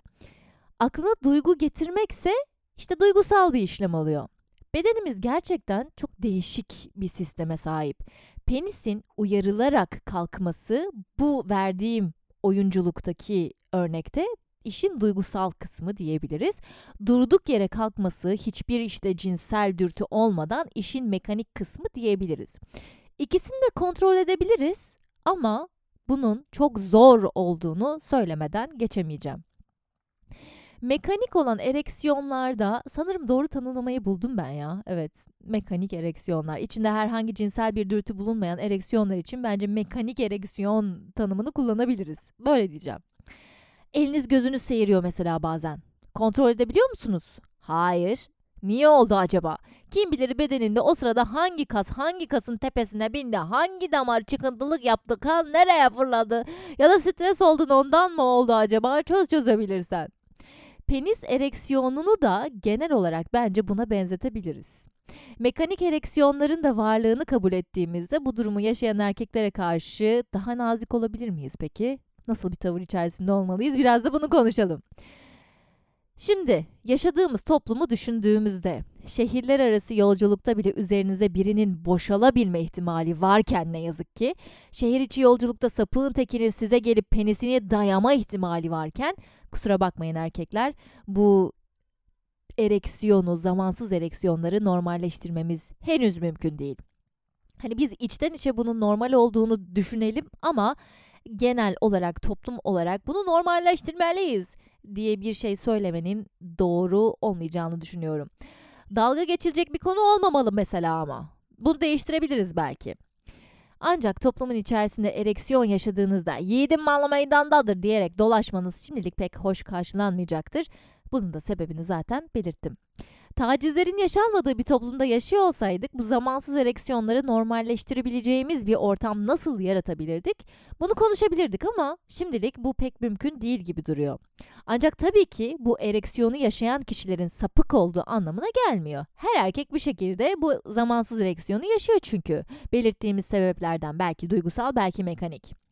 Speaker 1: Aklına duygu getirmekse işte duygusal bir işlem oluyor. Bedenimiz gerçekten çok değişik bir sisteme sahip. Penisin uyarılarak kalkması bu verdiğim oyunculuktaki örnekte işin duygusal kısmı diyebiliriz. Durduk yere kalkması hiçbir işte cinsel dürtü olmadan işin mekanik kısmı diyebiliriz. İkisini de kontrol edebiliriz ama bunun çok zor olduğunu söylemeden geçemeyeceğim. Mekanik olan ereksiyonlarda sanırım doğru tanımlamayı buldum ben ya. Evet, mekanik ereksiyonlar. İçinde herhangi cinsel bir dürtü bulunmayan ereksiyonlar için bence mekanik ereksiyon tanımını kullanabiliriz. Böyle diyeceğim. Eliniz gözünüz seyiriyor mesela bazen. Kontrol edebiliyor musunuz? Hayır. Niye oldu acaba? Kim bilir bedeninde o sırada hangi kas hangi kasın tepesine bindi, hangi damar çıkıntılık yaptı, kan nereye fırladı ya da stres oldun ondan mı oldu acaba çöz çözebilirsen. Penis ereksiyonunu da genel olarak bence buna benzetebiliriz. Mekanik ereksiyonların da varlığını kabul ettiğimizde bu durumu yaşayan erkeklere karşı daha nazik olabilir miyiz peki? Nasıl bir tavır içerisinde olmalıyız? Biraz da bunu konuşalım. Şimdi yaşadığımız toplumu düşündüğümüzde şehirler arası yolculukta bile üzerinize birinin boşalabilme ihtimali varken ne yazık ki şehir içi yolculukta sapığın tekinin size gelip penisini dayama ihtimali varken kusura bakmayın erkekler bu ereksiyonu, zamansız ereksiyonları normalleştirmemiz henüz mümkün değil. Hani biz içten içe bunun normal olduğunu düşünelim ama genel olarak toplum olarak bunu normalleştirmeliyiz diye bir şey söylemenin doğru olmayacağını düşünüyorum. Dalga geçilecek bir konu olmamalı mesela ama. Bunu değiştirebiliriz belki. Ancak toplumun içerisinde ereksiyon yaşadığınızda yiğidim malı meydandadır diyerek dolaşmanız şimdilik pek hoş karşılanmayacaktır. Bunun da sebebini zaten belirttim. Tacizlerin yaşanmadığı bir toplumda yaşıyor olsaydık bu zamansız ereksiyonları normalleştirebileceğimiz bir ortam nasıl yaratabilirdik? Bunu konuşabilirdik ama şimdilik bu pek mümkün değil gibi duruyor. Ancak tabii ki bu ereksiyonu yaşayan kişilerin sapık olduğu anlamına gelmiyor. Her erkek bir şekilde bu zamansız ereksiyonu yaşıyor çünkü. Belirttiğimiz sebeplerden belki duygusal belki mekanik.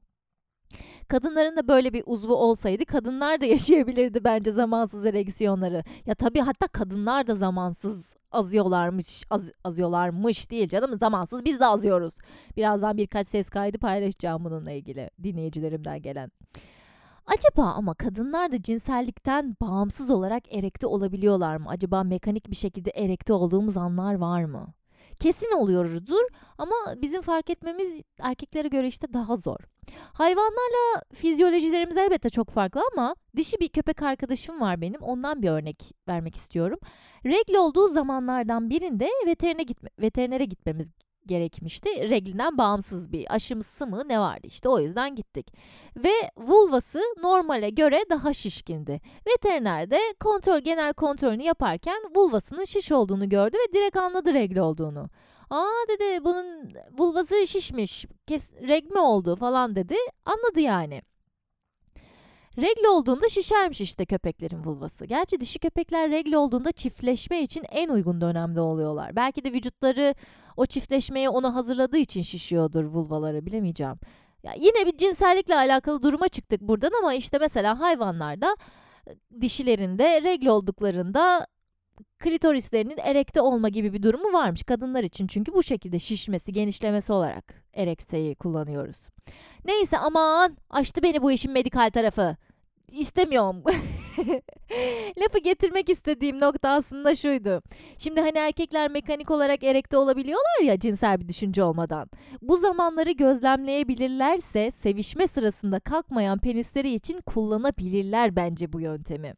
Speaker 1: Kadınların da böyle bir uzvu olsaydı kadınlar da (laughs) yaşayabilirdi bence zamansız ereksiyonları. Ya tabii hatta kadınlar da zamansız azıyorlarmış, az, azıyorlarmış değil canım zamansız biz de azıyoruz. Birazdan birkaç ses kaydı paylaşacağım bununla ilgili dinleyicilerimden gelen. Acaba ama kadınlar da cinsellikten bağımsız olarak erekte olabiliyorlar mı? Acaba mekanik bir şekilde erekte olduğumuz anlar var mı? Kesin oluyoruzdur ama bizim fark etmemiz erkeklere göre işte daha zor. Hayvanlarla fizyolojilerimiz elbette çok farklı ama dişi bir köpek arkadaşım var benim. Ondan bir örnek vermek istiyorum. Regl olduğu zamanlardan birinde veterinere, gitme, veterinere gitmemiz gerekmişti. Reglinden bağımsız bir aşımsı mı ne vardı işte o yüzden gittik. Ve vulvası normale göre daha şişkindi. Veteriner de kontrol genel kontrolünü yaparken vulvasının şiş olduğunu gördü ve direkt anladı regl olduğunu. Aa dedi bunun vulvası şişmiş. Kes, regl oldu falan dedi. Anladı yani. Regl olduğunda şişermiş işte köpeklerin vulvası. Gerçi dişi köpekler regl olduğunda çiftleşme için en uygun dönemde oluyorlar. Belki de vücutları o çiftleşmeye onu hazırladığı için şişiyordur vulvaları bilemeyeceğim. Ya yine bir cinsellikle alakalı duruma çıktık buradan ama işte mesela hayvanlarda dişilerinde regl olduklarında klitorislerinin erekte olma gibi bir durumu varmış kadınlar için. Çünkü bu şekilde şişmesi, genişlemesi olarak erekteyi kullanıyoruz. Neyse aman açtı beni bu işin medikal tarafı. İstemiyorum. (laughs) Lafı getirmek istediğim nokta aslında şuydu. Şimdi hani erkekler mekanik olarak erekte olabiliyorlar ya cinsel bir düşünce olmadan. Bu zamanları gözlemleyebilirlerse sevişme sırasında kalkmayan penisleri için kullanabilirler bence bu yöntemi.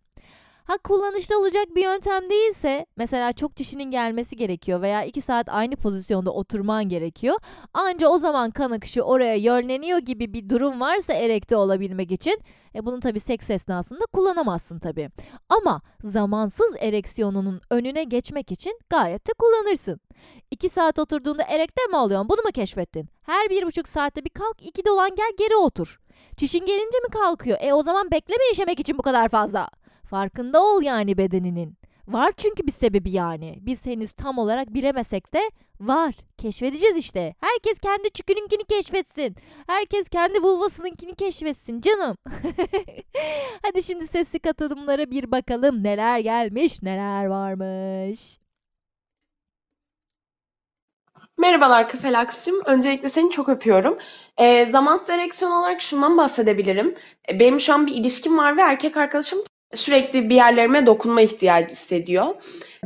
Speaker 1: Ha kullanışlı olacak bir yöntem değilse mesela çok dişinin gelmesi gerekiyor veya 2 saat aynı pozisyonda oturman gerekiyor. Anca o zaman kan akışı oraya yönleniyor gibi bir durum varsa erekte olabilmek için e bunu tabi seks esnasında kullanamazsın tabi. Ama zamansız ereksiyonunun önüne geçmek için gayet de kullanırsın. 2 saat oturduğunda erekte mi oluyorsun? Bunu mu keşfettin? Her bir buçuk saatte bir kalk iki dolan gel geri otur. Çişin gelince mi kalkıyor? E o zaman bekleme işemek için bu kadar fazla. Farkında ol yani bedeninin. Var çünkü bir sebebi yani. Biz henüz tam olarak bilemesek de var. Keşfedeceğiz işte. Herkes kendi çükününkini keşfetsin. Herkes kendi vulvasınınkini keşfetsin canım. (laughs) Hadi şimdi sesli katılımlara bir bakalım. Neler gelmiş, neler varmış.
Speaker 2: Merhabalar Kafelaksım. Öncelikle seni çok öpüyorum. E, zamansız ereksiyon olarak şundan bahsedebilirim. E, benim şu an bir ilişkim var ve erkek arkadaşım sürekli bir yerlerime dokunma ihtiyacı hissediyor.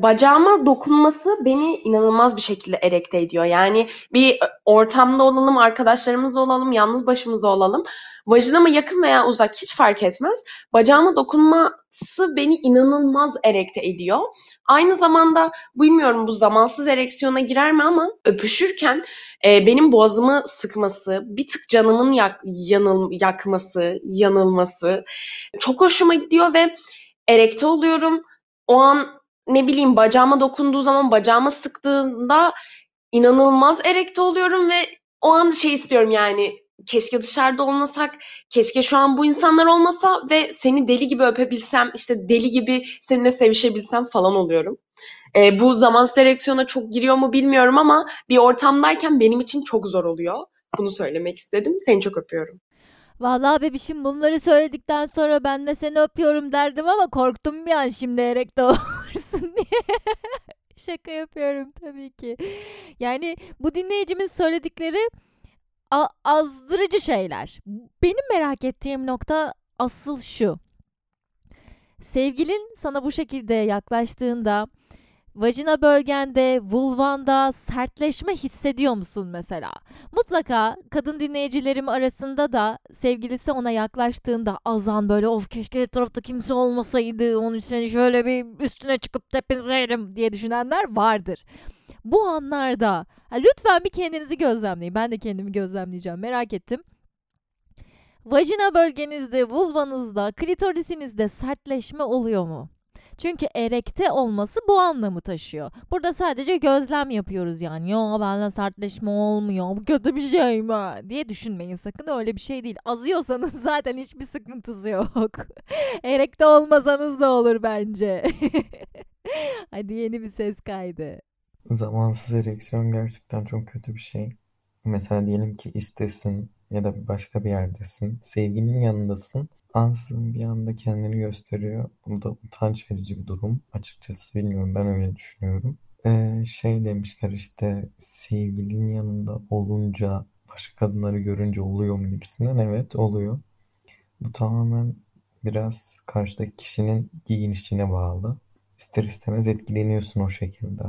Speaker 2: Bacağıma dokunması beni inanılmaz bir şekilde erekte ediyor. Yani bir ortamda olalım, arkadaşlarımızla olalım, yalnız başımızda olalım. Vajinama yakın veya uzak hiç fark etmez. Bacağıma dokunması beni inanılmaz erekte ediyor. Aynı zamanda bilmiyorum bu zamansız ereksiyona girer mi ama öpüşürken e, benim boğazımı sıkması, bir tık canımın yak, yanıl, yakması, yanılması çok hoşuma gidiyor ve erekte oluyorum. O an ne bileyim bacağıma dokunduğu zaman bacağıma sıktığında inanılmaz erekte oluyorum ve o an şey istiyorum yani keşke dışarıda olmasak, keşke şu an bu insanlar olmasa ve seni deli gibi öpebilsem, işte deli gibi seninle sevişebilsem falan oluyorum. E, bu zaman seleksiyona çok giriyor mu bilmiyorum ama bir ortamdayken benim için çok zor oluyor. Bunu söylemek istedim. Seni çok öpüyorum.
Speaker 1: Vallahi bebişim bunları söyledikten sonra ben de seni öpüyorum derdim ama korktum bir an şimdi erekte (laughs) olursun diye. Şaka yapıyorum tabii ki. Yani bu dinleyicimin söyledikleri azdırıcı şeyler. Benim merak ettiğim nokta asıl şu. Sevgilin sana bu şekilde yaklaştığında vajina bölgende, vulvanda sertleşme hissediyor musun mesela? Mutlaka kadın dinleyicilerim arasında da sevgilisi ona yaklaştığında azan böyle of keşke etrafta kimse olmasaydı onun için şöyle bir üstüne çıkıp tepinseydim diye düşünenler vardır. Bu anlarda lütfen bir kendinizi gözlemleyin. Ben de kendimi gözlemleyeceğim. Merak ettim. Vajina bölgenizde, vulvanızda, klitorisinizde sertleşme oluyor mu? Çünkü erekte olması bu anlamı taşıyor. Burada sadece gözlem yapıyoruz yani. Yo bende sertleşme olmuyor. Bu kötü bir şey mi? diye düşünmeyin sakın. Öyle bir şey değil. Azıyorsanız (laughs) zaten hiçbir sıkıntısı yok. (laughs) erekte olmasanız da olur bence. (laughs) Hadi yeni bir ses kaydı.
Speaker 3: Zamansız ereksiyon gerçekten çok kötü bir şey. Mesela diyelim ki iştesin ya da başka bir yerdesin. Sevgilinin yanındasın. Ansızın bir anda kendini gösteriyor. Bu da utanç verici bir durum. Açıkçası bilmiyorum ben öyle düşünüyorum. Ee, şey demişler işte sevgilinin yanında olunca başka kadınları görünce oluyor mu gibisinden. Evet oluyor. Bu tamamen biraz karşıdaki kişinin giyinişine bağlı. İster istemez etkileniyorsun o şekilde.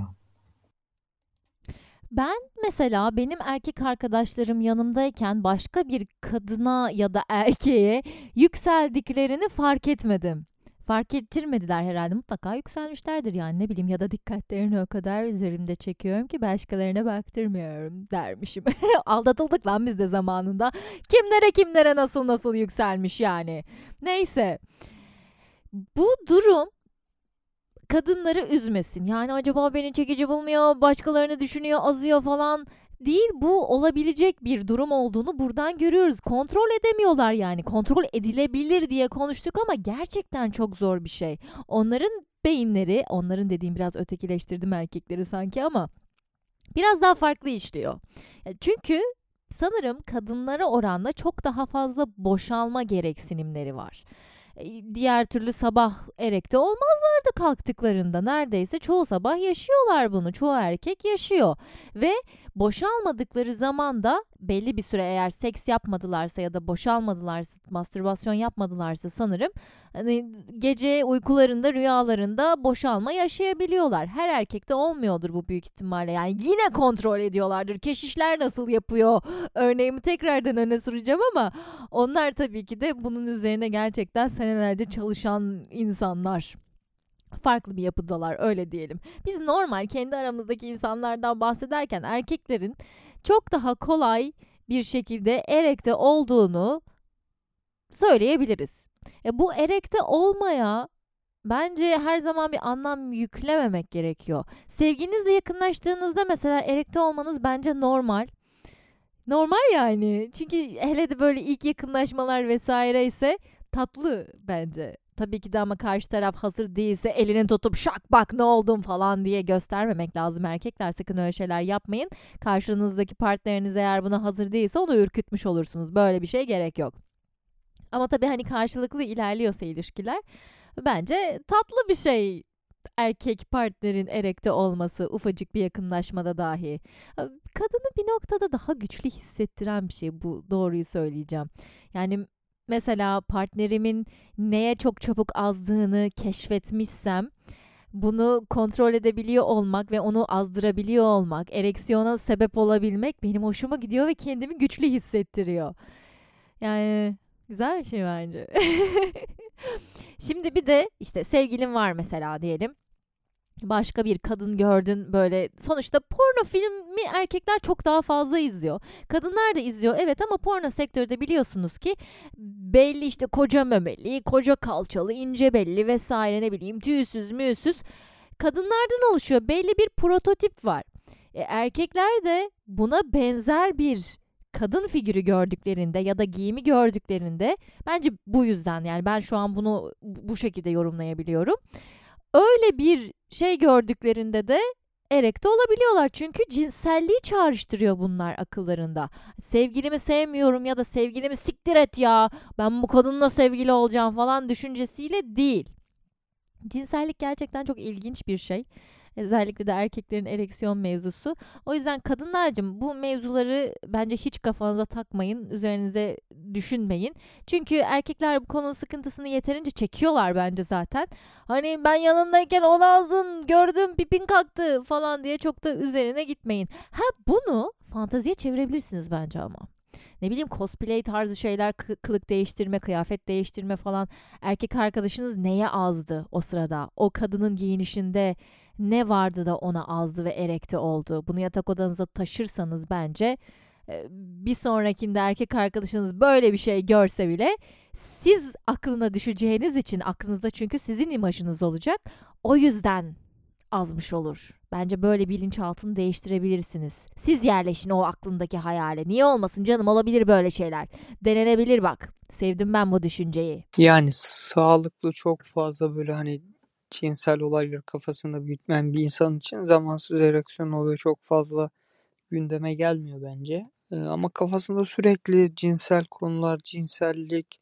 Speaker 1: Ben mesela benim erkek arkadaşlarım yanımdayken başka bir kadına ya da erkeğe yükseldiklerini fark etmedim. Fark ettirmediler herhalde. Mutlaka yükselmişlerdir yani ne bileyim ya da dikkatlerini o kadar üzerimde çekiyorum ki başkalarına baktırmıyorum dermişim. (laughs) Aldatıldık lan biz de zamanında. Kimlere kimlere nasıl nasıl yükselmiş yani. Neyse. Bu durum kadınları üzmesin. Yani acaba beni çekici bulmuyor, başkalarını düşünüyor, azıyor falan değil. Bu olabilecek bir durum olduğunu buradan görüyoruz. Kontrol edemiyorlar yani. Kontrol edilebilir diye konuştuk ama gerçekten çok zor bir şey. Onların beyinleri, onların dediğim biraz ötekileştirdim erkekleri sanki ama biraz daha farklı işliyor. Çünkü sanırım kadınlara oranla çok daha fazla boşalma gereksinimleri var. E, diğer türlü sabah erekte olmazlardı kalktıklarında. Neredeyse çoğu sabah yaşıyorlar bunu. Çoğu erkek yaşıyor. Ve boşalmadıkları zaman da belli bir süre eğer seks yapmadılarsa ya da boşalmadılarsa, mastürbasyon yapmadılarsa sanırım hani gece uykularında, rüyalarında boşalma yaşayabiliyorlar. Her erkekte olmuyordur bu büyük ihtimalle. Yani yine kontrol ediyorlardır. Keşişler nasıl yapıyor? Örneğimi tekrardan öne süreceğim ama onlar tabii ki de bunun üzerine gerçekten senelerce çalışan insanlar farklı bir yapıdalar öyle diyelim. Biz normal kendi aramızdaki insanlardan bahsederken erkeklerin çok daha kolay bir şekilde erekte olduğunu söyleyebiliriz. E bu erekte olmaya bence her zaman bir anlam yüklememek gerekiyor. Sevginizle yakınlaştığınızda mesela erekte olmanız bence normal. Normal yani. Çünkü hele de böyle ilk yakınlaşmalar vesaire ise tatlı bence. Tabii ki de ama karşı taraf hazır değilse elini tutup şak bak ne oldum falan diye göstermemek lazım. Erkekler sakın öyle şeyler yapmayın. Karşınızdaki partneriniz eğer buna hazır değilse onu ürkütmüş olursunuz. Böyle bir şey gerek yok. Ama tabii hani karşılıklı ilerliyorsa ilişkiler bence tatlı bir şey erkek partnerin erekte olması ufacık bir yakınlaşmada dahi. Kadını bir noktada daha güçlü hissettiren bir şey bu doğruyu söyleyeceğim. Yani mesela partnerimin neye çok çabuk azdığını keşfetmişsem bunu kontrol edebiliyor olmak ve onu azdırabiliyor olmak, ereksiyona sebep olabilmek benim hoşuma gidiyor ve kendimi güçlü hissettiriyor. Yani güzel bir şey bence. (laughs) Şimdi bir de işte sevgilin var mesela diyelim başka bir kadın gördün böyle sonuçta porno filmi erkekler çok daha fazla izliyor. Kadınlar da izliyor evet ama porno sektörde biliyorsunuz ki belli işte koca memeli, koca kalçalı, ince belli vesaire ne bileyim tüysüz müysüz kadınlardan oluşuyor. Belli bir prototip var. E, erkekler de buna benzer bir kadın figürü gördüklerinde ya da giyimi gördüklerinde bence bu yüzden yani ben şu an bunu bu şekilde yorumlayabiliyorum öyle bir şey gördüklerinde de erekte olabiliyorlar. Çünkü cinselliği çağrıştırıyor bunlar akıllarında. Sevgilimi sevmiyorum ya da sevgilimi siktir et ya ben bu kadınla sevgili olacağım falan düşüncesiyle değil. Cinsellik gerçekten çok ilginç bir şey. Özellikle de erkeklerin ereksiyon mevzusu. O yüzden kadınlarcım bu mevzuları bence hiç kafanıza takmayın. Üzerinize düşünmeyin. Çünkü erkekler bu konunun sıkıntısını yeterince çekiyorlar bence zaten. Hani ben yanındayken o ağzın gördüm pipin kalktı falan diye çok da üzerine gitmeyin. Ha bunu fantaziye çevirebilirsiniz bence ama ne bileyim cosplay tarzı şeyler kılık değiştirme, kıyafet değiştirme falan. Erkek arkadaşınız neye azdı o sırada? O kadının giyinişinde ne vardı da ona azdı ve erekte oldu? Bunu yatak odanıza taşırsanız bence e, bir sonrakinde erkek arkadaşınız böyle bir şey görse bile siz aklına düşeceğiniz için aklınızda çünkü sizin imajınız olacak. O yüzden azmış olur. Bence böyle bilinçaltını değiştirebilirsiniz. Siz yerleşin o aklındaki hayale. Niye olmasın canım olabilir böyle şeyler. Denenebilir bak. Sevdim ben bu düşünceyi.
Speaker 4: Yani sağlıklı çok fazla böyle hani cinsel olayları kafasında büyütmeyen bir insan için zamansız ereksiyon oluyor çok fazla gündeme gelmiyor bence. Ee, ama kafasında sürekli cinsel konular, cinsellik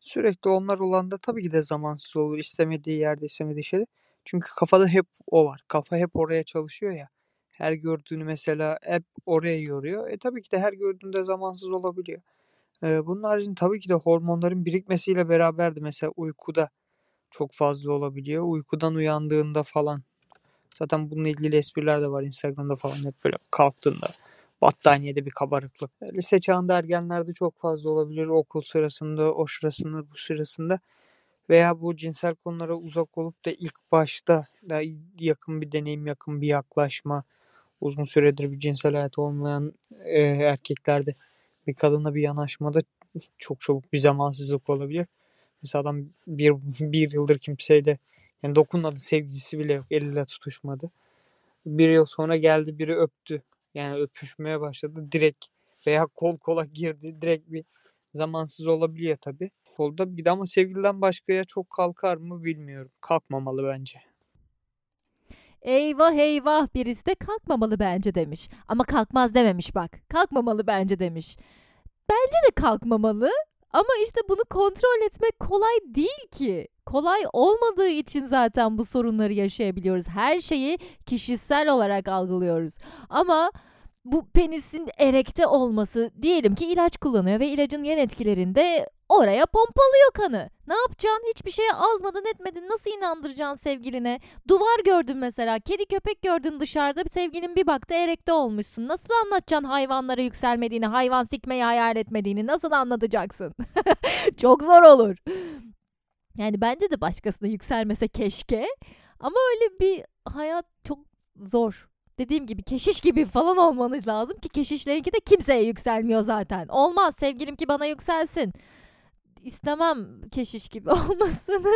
Speaker 4: sürekli onlar olan da tabii ki de zamansız olur. İstemediği yerde istemediği şeyde. Çünkü kafada hep o var. Kafa hep oraya çalışıyor ya. Her gördüğünü mesela hep oraya yoruyor. E tabii ki de her gördüğünde zamansız olabiliyor. Ee, bunun haricinde tabii ki de hormonların birikmesiyle beraberdi. Mesela uykuda çok fazla olabiliyor. Uykudan uyandığında falan. Zaten bununla ilgili espriler de var Instagram'da falan hep böyle kalktığında battaniyede bir kabarıklık. Lise çağında ergenlerde çok fazla olabilir. Okul sırasında, o sırasında, bu sırasında veya bu cinsel konulara uzak olup da ilk başta da yakın bir deneyim, yakın bir yaklaşma, uzun süredir bir cinsel hayat olmayan e, erkeklerde bir kadınla bir yanaşmada çok çabuk bir zamansızlık olabilir. Mesela adam bir, bir yıldır kimseyle yani dokunmadı sevgisi bile yok. Eliyle tutuşmadı. Bir yıl sonra geldi biri öptü. Yani öpüşmeye başladı. Direkt veya kol kola girdi. Direkt bir zamansız olabiliyor tabi. Kolda bir de ama sevgiliden başkaya çok kalkar mı bilmiyorum. Kalkmamalı bence.
Speaker 1: Eyvah eyvah birisi de kalkmamalı bence demiş. Ama kalkmaz dememiş bak. Kalkmamalı bence demiş. Bence de kalkmamalı ama işte bunu kontrol etmek kolay değil ki. Kolay olmadığı için zaten bu sorunları yaşayabiliyoruz. Her şeyi kişisel olarak algılıyoruz. Ama bu penisin erekte olması diyelim ki ilaç kullanıyor ve ilacın yan etkilerinde oraya pompalıyor kanı. Ne yapacaksın? Hiçbir şeye azmadın etmedin. Nasıl inandıracaksın sevgiline? Duvar gördün mesela. Kedi köpek gördün dışarıda. Sevgilin bir baktı erekte olmuşsun. Nasıl anlatacaksın hayvanlara yükselmediğini, hayvan sikmeyi hayal etmediğini? Nasıl anlatacaksın? (laughs) Çok zor olur. Yani bence de başkasına yükselmese keşke. Ama öyle bir hayat çok zor. Dediğim gibi keşiş gibi falan olmanız lazım ki keşişlerinki de kimseye yükselmiyor zaten. Olmaz sevgilim ki bana yükselsin. İstemem keşiş gibi (laughs) olmasını.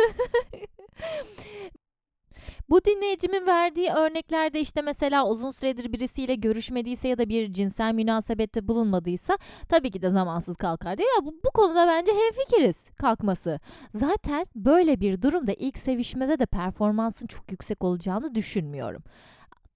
Speaker 1: Bu dinleyicimin verdiği örneklerde işte mesela uzun süredir birisiyle görüşmediyse ya da bir cinsel münasebette bulunmadıysa tabii ki de zamansız kalkar diyor. Ya bu, bu konuda bence hemfikiriz kalkması. Zaten böyle bir durumda ilk sevişmede de performansın çok yüksek olacağını düşünmüyorum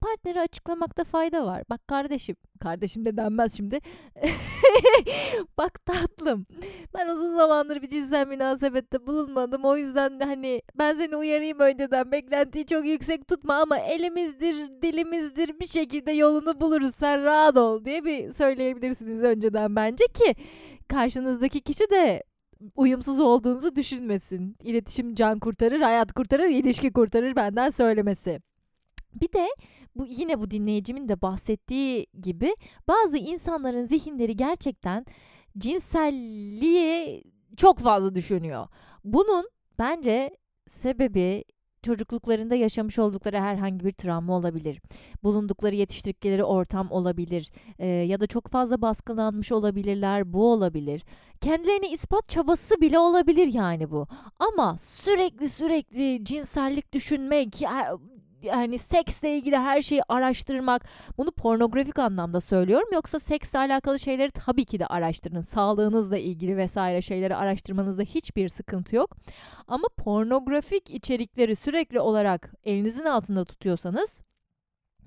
Speaker 1: partneri açıklamakta fayda var. Bak kardeşim, kardeşim de denmez şimdi. (laughs) Bak tatlım, ben uzun zamandır bir cinsel münasebette bulunmadım. O yüzden hani ben seni uyarayım önceden. Beklentiyi çok yüksek tutma ama elimizdir, dilimizdir bir şekilde yolunu buluruz. Sen rahat ol diye bir söyleyebilirsiniz önceden bence ki karşınızdaki kişi de uyumsuz olduğunuzu düşünmesin. İletişim can kurtarır, hayat kurtarır, ilişki kurtarır benden söylemesi. Bir de bu yine bu dinleyicimin de bahsettiği gibi bazı insanların zihinleri gerçekten cinselliği çok fazla düşünüyor. Bunun bence sebebi çocukluklarında yaşamış oldukları herhangi bir travma olabilir. Bulundukları yetiştirdikleri ortam olabilir. Ee, ya da çok fazla baskılanmış olabilirler. Bu olabilir. Kendilerini ispat çabası bile olabilir yani bu. Ama sürekli sürekli cinsellik düşünmek, yani seksle ilgili her şeyi araştırmak bunu pornografik anlamda söylüyorum yoksa seksle alakalı şeyleri tabii ki de araştırın sağlığınızla ilgili vesaire şeyleri araştırmanızda hiçbir sıkıntı yok ama pornografik içerikleri sürekli olarak elinizin altında tutuyorsanız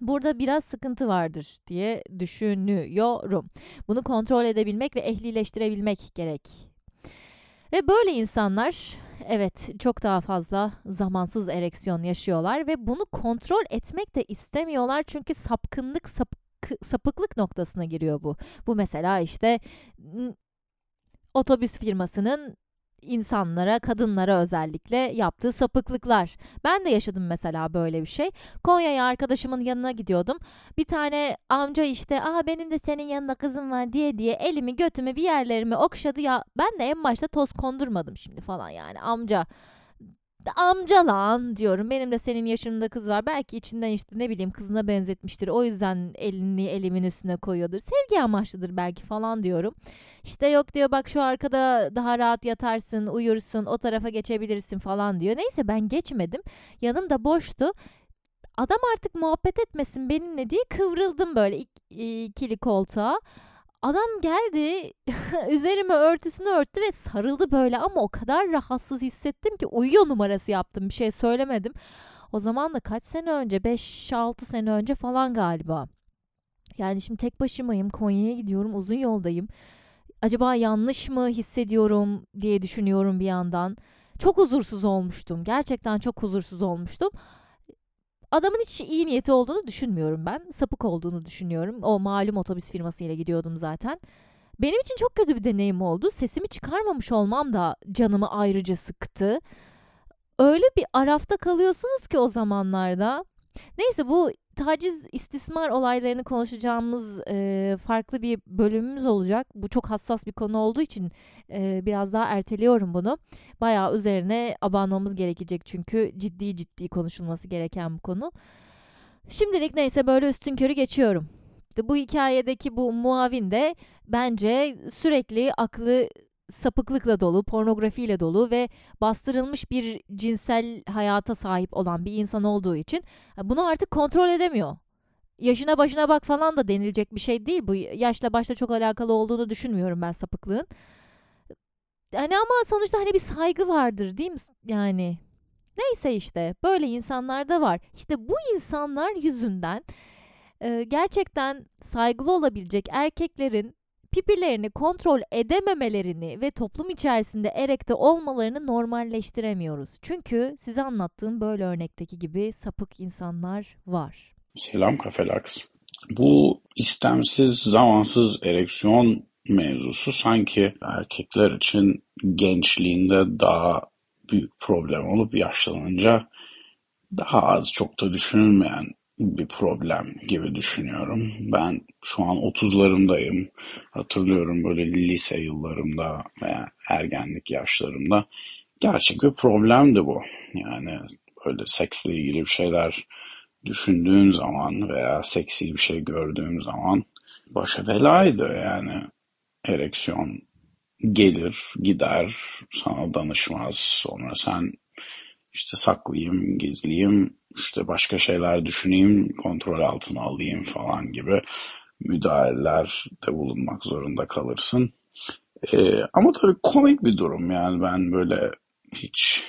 Speaker 1: Burada biraz sıkıntı vardır diye düşünüyorum. Bunu kontrol edebilmek ve ehlileştirebilmek gerek. Ve böyle insanlar evet çok daha fazla zamansız ereksiyon yaşıyorlar ve bunu kontrol etmek de istemiyorlar çünkü sapkınlık sap, sapıklık noktasına giriyor bu. Bu mesela işte otobüs firmasının insanlara, kadınlara özellikle yaptığı sapıklıklar. Ben de yaşadım mesela böyle bir şey. Konya'ya arkadaşımın yanına gidiyordum. Bir tane amca işte, "Aa benim de senin yanında kızım var." diye diye elimi götümü bir yerlerimi okşadı ya. Ben de en başta toz kondurmadım şimdi falan yani. Amca amca lan diyorum. Benim de senin yaşında kız var. Belki içinden işte ne bileyim kızına benzetmiştir. O yüzden elini elimin üstüne koyuyordur. Sevgi amaçlıdır belki falan diyorum. İşte yok diyor bak şu arkada daha rahat yatarsın, uyursun, o tarafa geçebilirsin falan diyor. Neyse ben geçmedim. Yanım da boştu. Adam artık muhabbet etmesin benimle diye kıvrıldım böyle ikili koltuğa. Adam geldi (laughs) üzerime örtüsünü örttü ve sarıldı böyle ama o kadar rahatsız hissettim ki uyuyor numarası yaptım bir şey söylemedim. O zaman da kaç sene önce 5-6 sene önce falan galiba. Yani şimdi tek başımayım Konya'ya gidiyorum uzun yoldayım. Acaba yanlış mı hissediyorum diye düşünüyorum bir yandan. Çok huzursuz olmuştum. Gerçekten çok huzursuz olmuştum. Adamın hiç iyi niyeti olduğunu düşünmüyorum ben. Sapık olduğunu düşünüyorum. O malum otobüs firmasıyla gidiyordum zaten. Benim için çok kötü bir deneyim oldu. Sesimi çıkarmamış olmam da canımı ayrıca sıktı. Öyle bir arafta kalıyorsunuz ki o zamanlarda. Neyse bu taciz istismar olaylarını konuşacağımız e, farklı bir bölümümüz olacak. Bu çok hassas bir konu olduğu için e, biraz daha erteliyorum bunu. Bayağı üzerine abanmamız gerekecek çünkü ciddi ciddi konuşulması gereken bu konu. Şimdilik neyse böyle üstün körü geçiyorum. İşte bu hikayedeki bu muavin de bence sürekli aklı sapıklıkla dolu, pornografiyle dolu ve bastırılmış bir cinsel hayata sahip olan bir insan olduğu için bunu artık kontrol edemiyor. Yaşına başına bak falan da denilecek bir şey değil bu. Yaşla başta çok alakalı olduğunu düşünmüyorum ben sapıklığın. Yani ama sonuçta hani bir saygı vardır değil mi? Yani neyse işte böyle insanlar da var. İşte bu insanlar yüzünden gerçekten saygılı olabilecek erkeklerin pipilerini kontrol edememelerini ve toplum içerisinde erekte olmalarını normalleştiremiyoruz. Çünkü size anlattığım böyle örnekteki gibi sapık insanlar var.
Speaker 5: Selam Kafelaks. Bu istemsiz, zamansız ereksiyon mevzusu sanki erkekler için gençliğinde daha büyük problem olup yaşlanınca daha az çok da düşünülmeyen bir problem gibi düşünüyorum. Ben şu an 30'larımdayım. Hatırlıyorum böyle lise yıllarımda veya ergenlik yaşlarımda gerçek bir problemdi bu. Yani böyle seksle ilgili bir şeyler düşündüğüm zaman veya seksi bir şey gördüğüm zaman başa belaydı yani ereksiyon gelir gider sana danışmaz sonra sen işte saklayayım gizleyeyim işte başka şeyler düşüneyim kontrol altına alayım falan gibi müdahaleler de bulunmak zorunda kalırsın. Ee, ama tabii komik bir durum yani ben böyle hiç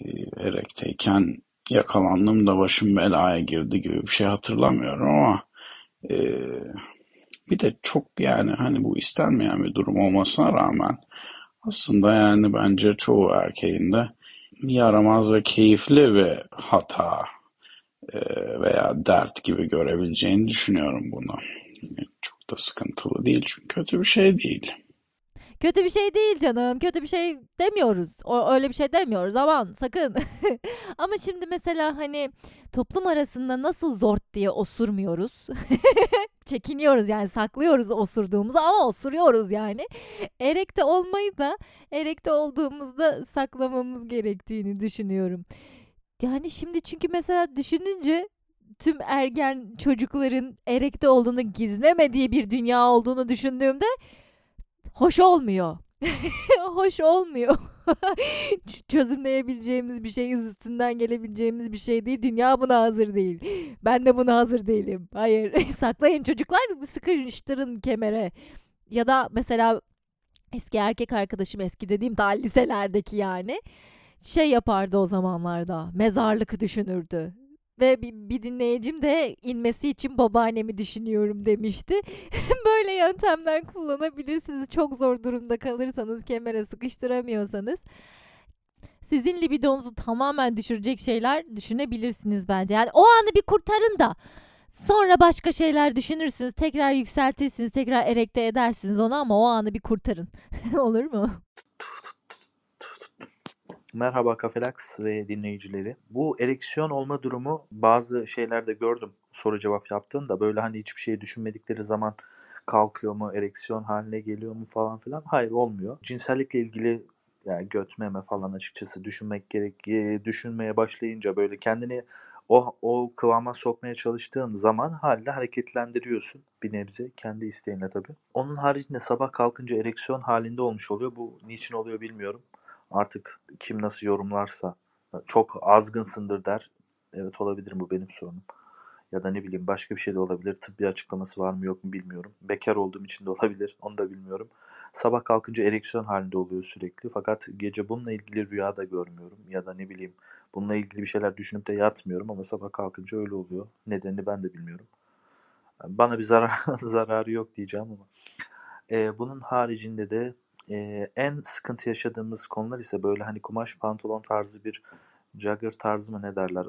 Speaker 5: e, erekteyken yakalandım da başım belaya girdi gibi bir şey hatırlamıyorum ama e, bir de çok yani hani bu istenmeyen bir durum olmasına rağmen aslında yani bence çoğu erkeğin de yaramaz ve keyifli bir hata e, veya dert gibi görebileceğini düşünüyorum bunu. Çok da sıkıntılı değil çünkü kötü bir şey değil.
Speaker 1: Kötü bir şey değil canım. Kötü bir şey demiyoruz. O, öyle bir şey demiyoruz. Aman sakın. (laughs) Ama şimdi mesela hani toplum arasında nasıl zort diye osurmuyoruz. (laughs) Çekiniyoruz yani saklıyoruz osurduğumuzu ama osuruyoruz yani. Erekte olmayı da erekte olduğumuzda saklamamız gerektiğini düşünüyorum. Yani şimdi çünkü mesela düşününce tüm ergen çocukların erekte olduğunu gizlemediği bir dünya olduğunu düşündüğümde hoş olmuyor. (laughs) hoş olmuyor. (laughs) Çözümleyebileceğimiz bir şey, üstünden gelebileceğimiz bir şey değil. Dünya buna hazır değil. Ben de buna hazır değilim. Hayır. (laughs) Saklayın çocuklar, sıkıştırın kemere. Ya da mesela eski erkek arkadaşım eski dediğim daha liselerdeki yani şey yapardı o zamanlarda. Mezarlık düşünürdü. Ve bir, bir dinleyicim de inmesi için babaannemi düşünüyorum demişti. (laughs) Böyle yöntemler kullanabilirsiniz. Çok zor durumda kalırsanız, kemere sıkıştıramıyorsanız. Sizin libidonuzu tamamen düşürecek şeyler düşünebilirsiniz bence. Yani o anı bir kurtarın da sonra başka şeyler düşünürsünüz. Tekrar yükseltirsiniz, tekrar erekte edersiniz onu ama o anı bir kurtarın. (laughs) Olur mu?
Speaker 6: Merhaba Kafelax ve dinleyicileri. Bu ereksiyon olma durumu bazı şeylerde gördüm soru cevap yaptığında böyle hani hiçbir şey düşünmedikleri zaman kalkıyor mu, ereksiyon haline geliyor mu falan filan. Hayır olmuyor. Cinsellikle ilgili yani göt meme falan açıkçası düşünmek gerek e, düşünmeye başlayınca böyle kendini o, o kıvama sokmaya çalıştığın zaman halde hareketlendiriyorsun bir nebze kendi isteğinle tabii. Onun haricinde sabah kalkınca ereksiyon halinde olmuş oluyor. Bu niçin oluyor bilmiyorum. Artık kim nasıl yorumlarsa çok azgınsındır der. Evet olabilir bu benim sorunum. Ya da ne bileyim başka bir şey de olabilir. Tıbbi açıklaması var mı yok mu bilmiyorum. Bekar olduğum için de olabilir. Onu da bilmiyorum. Sabah kalkınca ereksiyon halinde oluyor sürekli. Fakat gece bununla ilgili rüya da görmüyorum. Ya da ne bileyim bununla ilgili bir şeyler düşünüp de yatmıyorum ama sabah kalkınca öyle oluyor. Nedenini ben de bilmiyorum. Bana bir zarar, (laughs) zararı yok diyeceğim ama. Ee, bunun haricinde de e, en sıkıntı yaşadığımız konular ise böyle hani kumaş pantolon tarzı bir jogger tarzı mı ne derler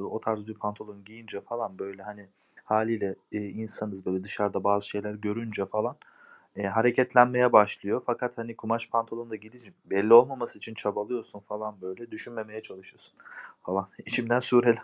Speaker 6: o tarz bir pantolon giyince falan böyle hani haliyle e, insanız böyle dışarıda bazı şeyler görünce falan e, hareketlenmeye başlıyor. Fakat hani kumaş pantolonda gidici belli olmaması için çabalıyorsun falan böyle düşünmemeye çalışıyorsun falan. (laughs) İçimden sureler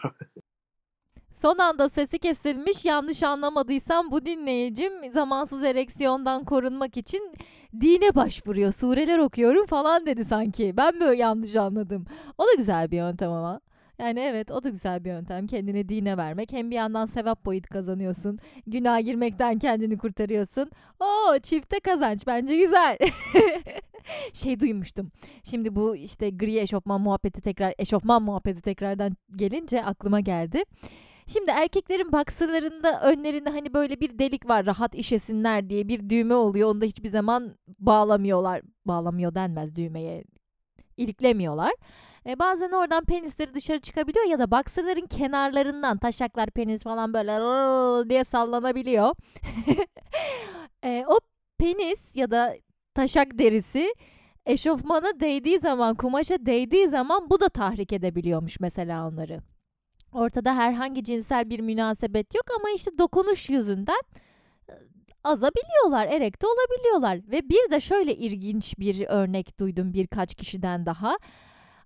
Speaker 1: Son anda sesi kesilmiş yanlış anlamadıysam bu dinleyicim zamansız ereksiyondan korunmak için dine başvuruyor. Sureler okuyorum falan dedi sanki. Ben böyle yanlış anladım. O da güzel bir yöntem ama. Yani evet o da güzel bir yöntem. Kendini dine vermek. Hem bir yandan sevap boyut kazanıyorsun. Günah girmekten kendini kurtarıyorsun. Oo çifte kazanç bence güzel. (laughs) şey duymuştum. Şimdi bu işte gri eşofman muhabbeti tekrar eşofman muhabbeti tekrardan gelince aklıma geldi. Şimdi erkeklerin baksırlarında önlerinde hani böyle bir delik var rahat işesinler diye bir düğme oluyor. Onu da hiçbir zaman bağlamıyorlar. Bağlamıyor denmez düğmeye. İliklemiyorlar. E, bazen oradan penisleri dışarı çıkabiliyor ya da baksırların kenarlarından taşaklar penis falan böyle (laughs) diye sallanabiliyor. (laughs) e, o penis ya da taşak derisi eşofmana değdiği zaman, kumaşa değdiği zaman bu da tahrik edebiliyormuş mesela onları. Ortada herhangi cinsel bir münasebet yok ama işte dokunuş yüzünden azabiliyorlar, erekte olabiliyorlar. Ve bir de şöyle ilginç bir örnek duydum birkaç kişiden daha.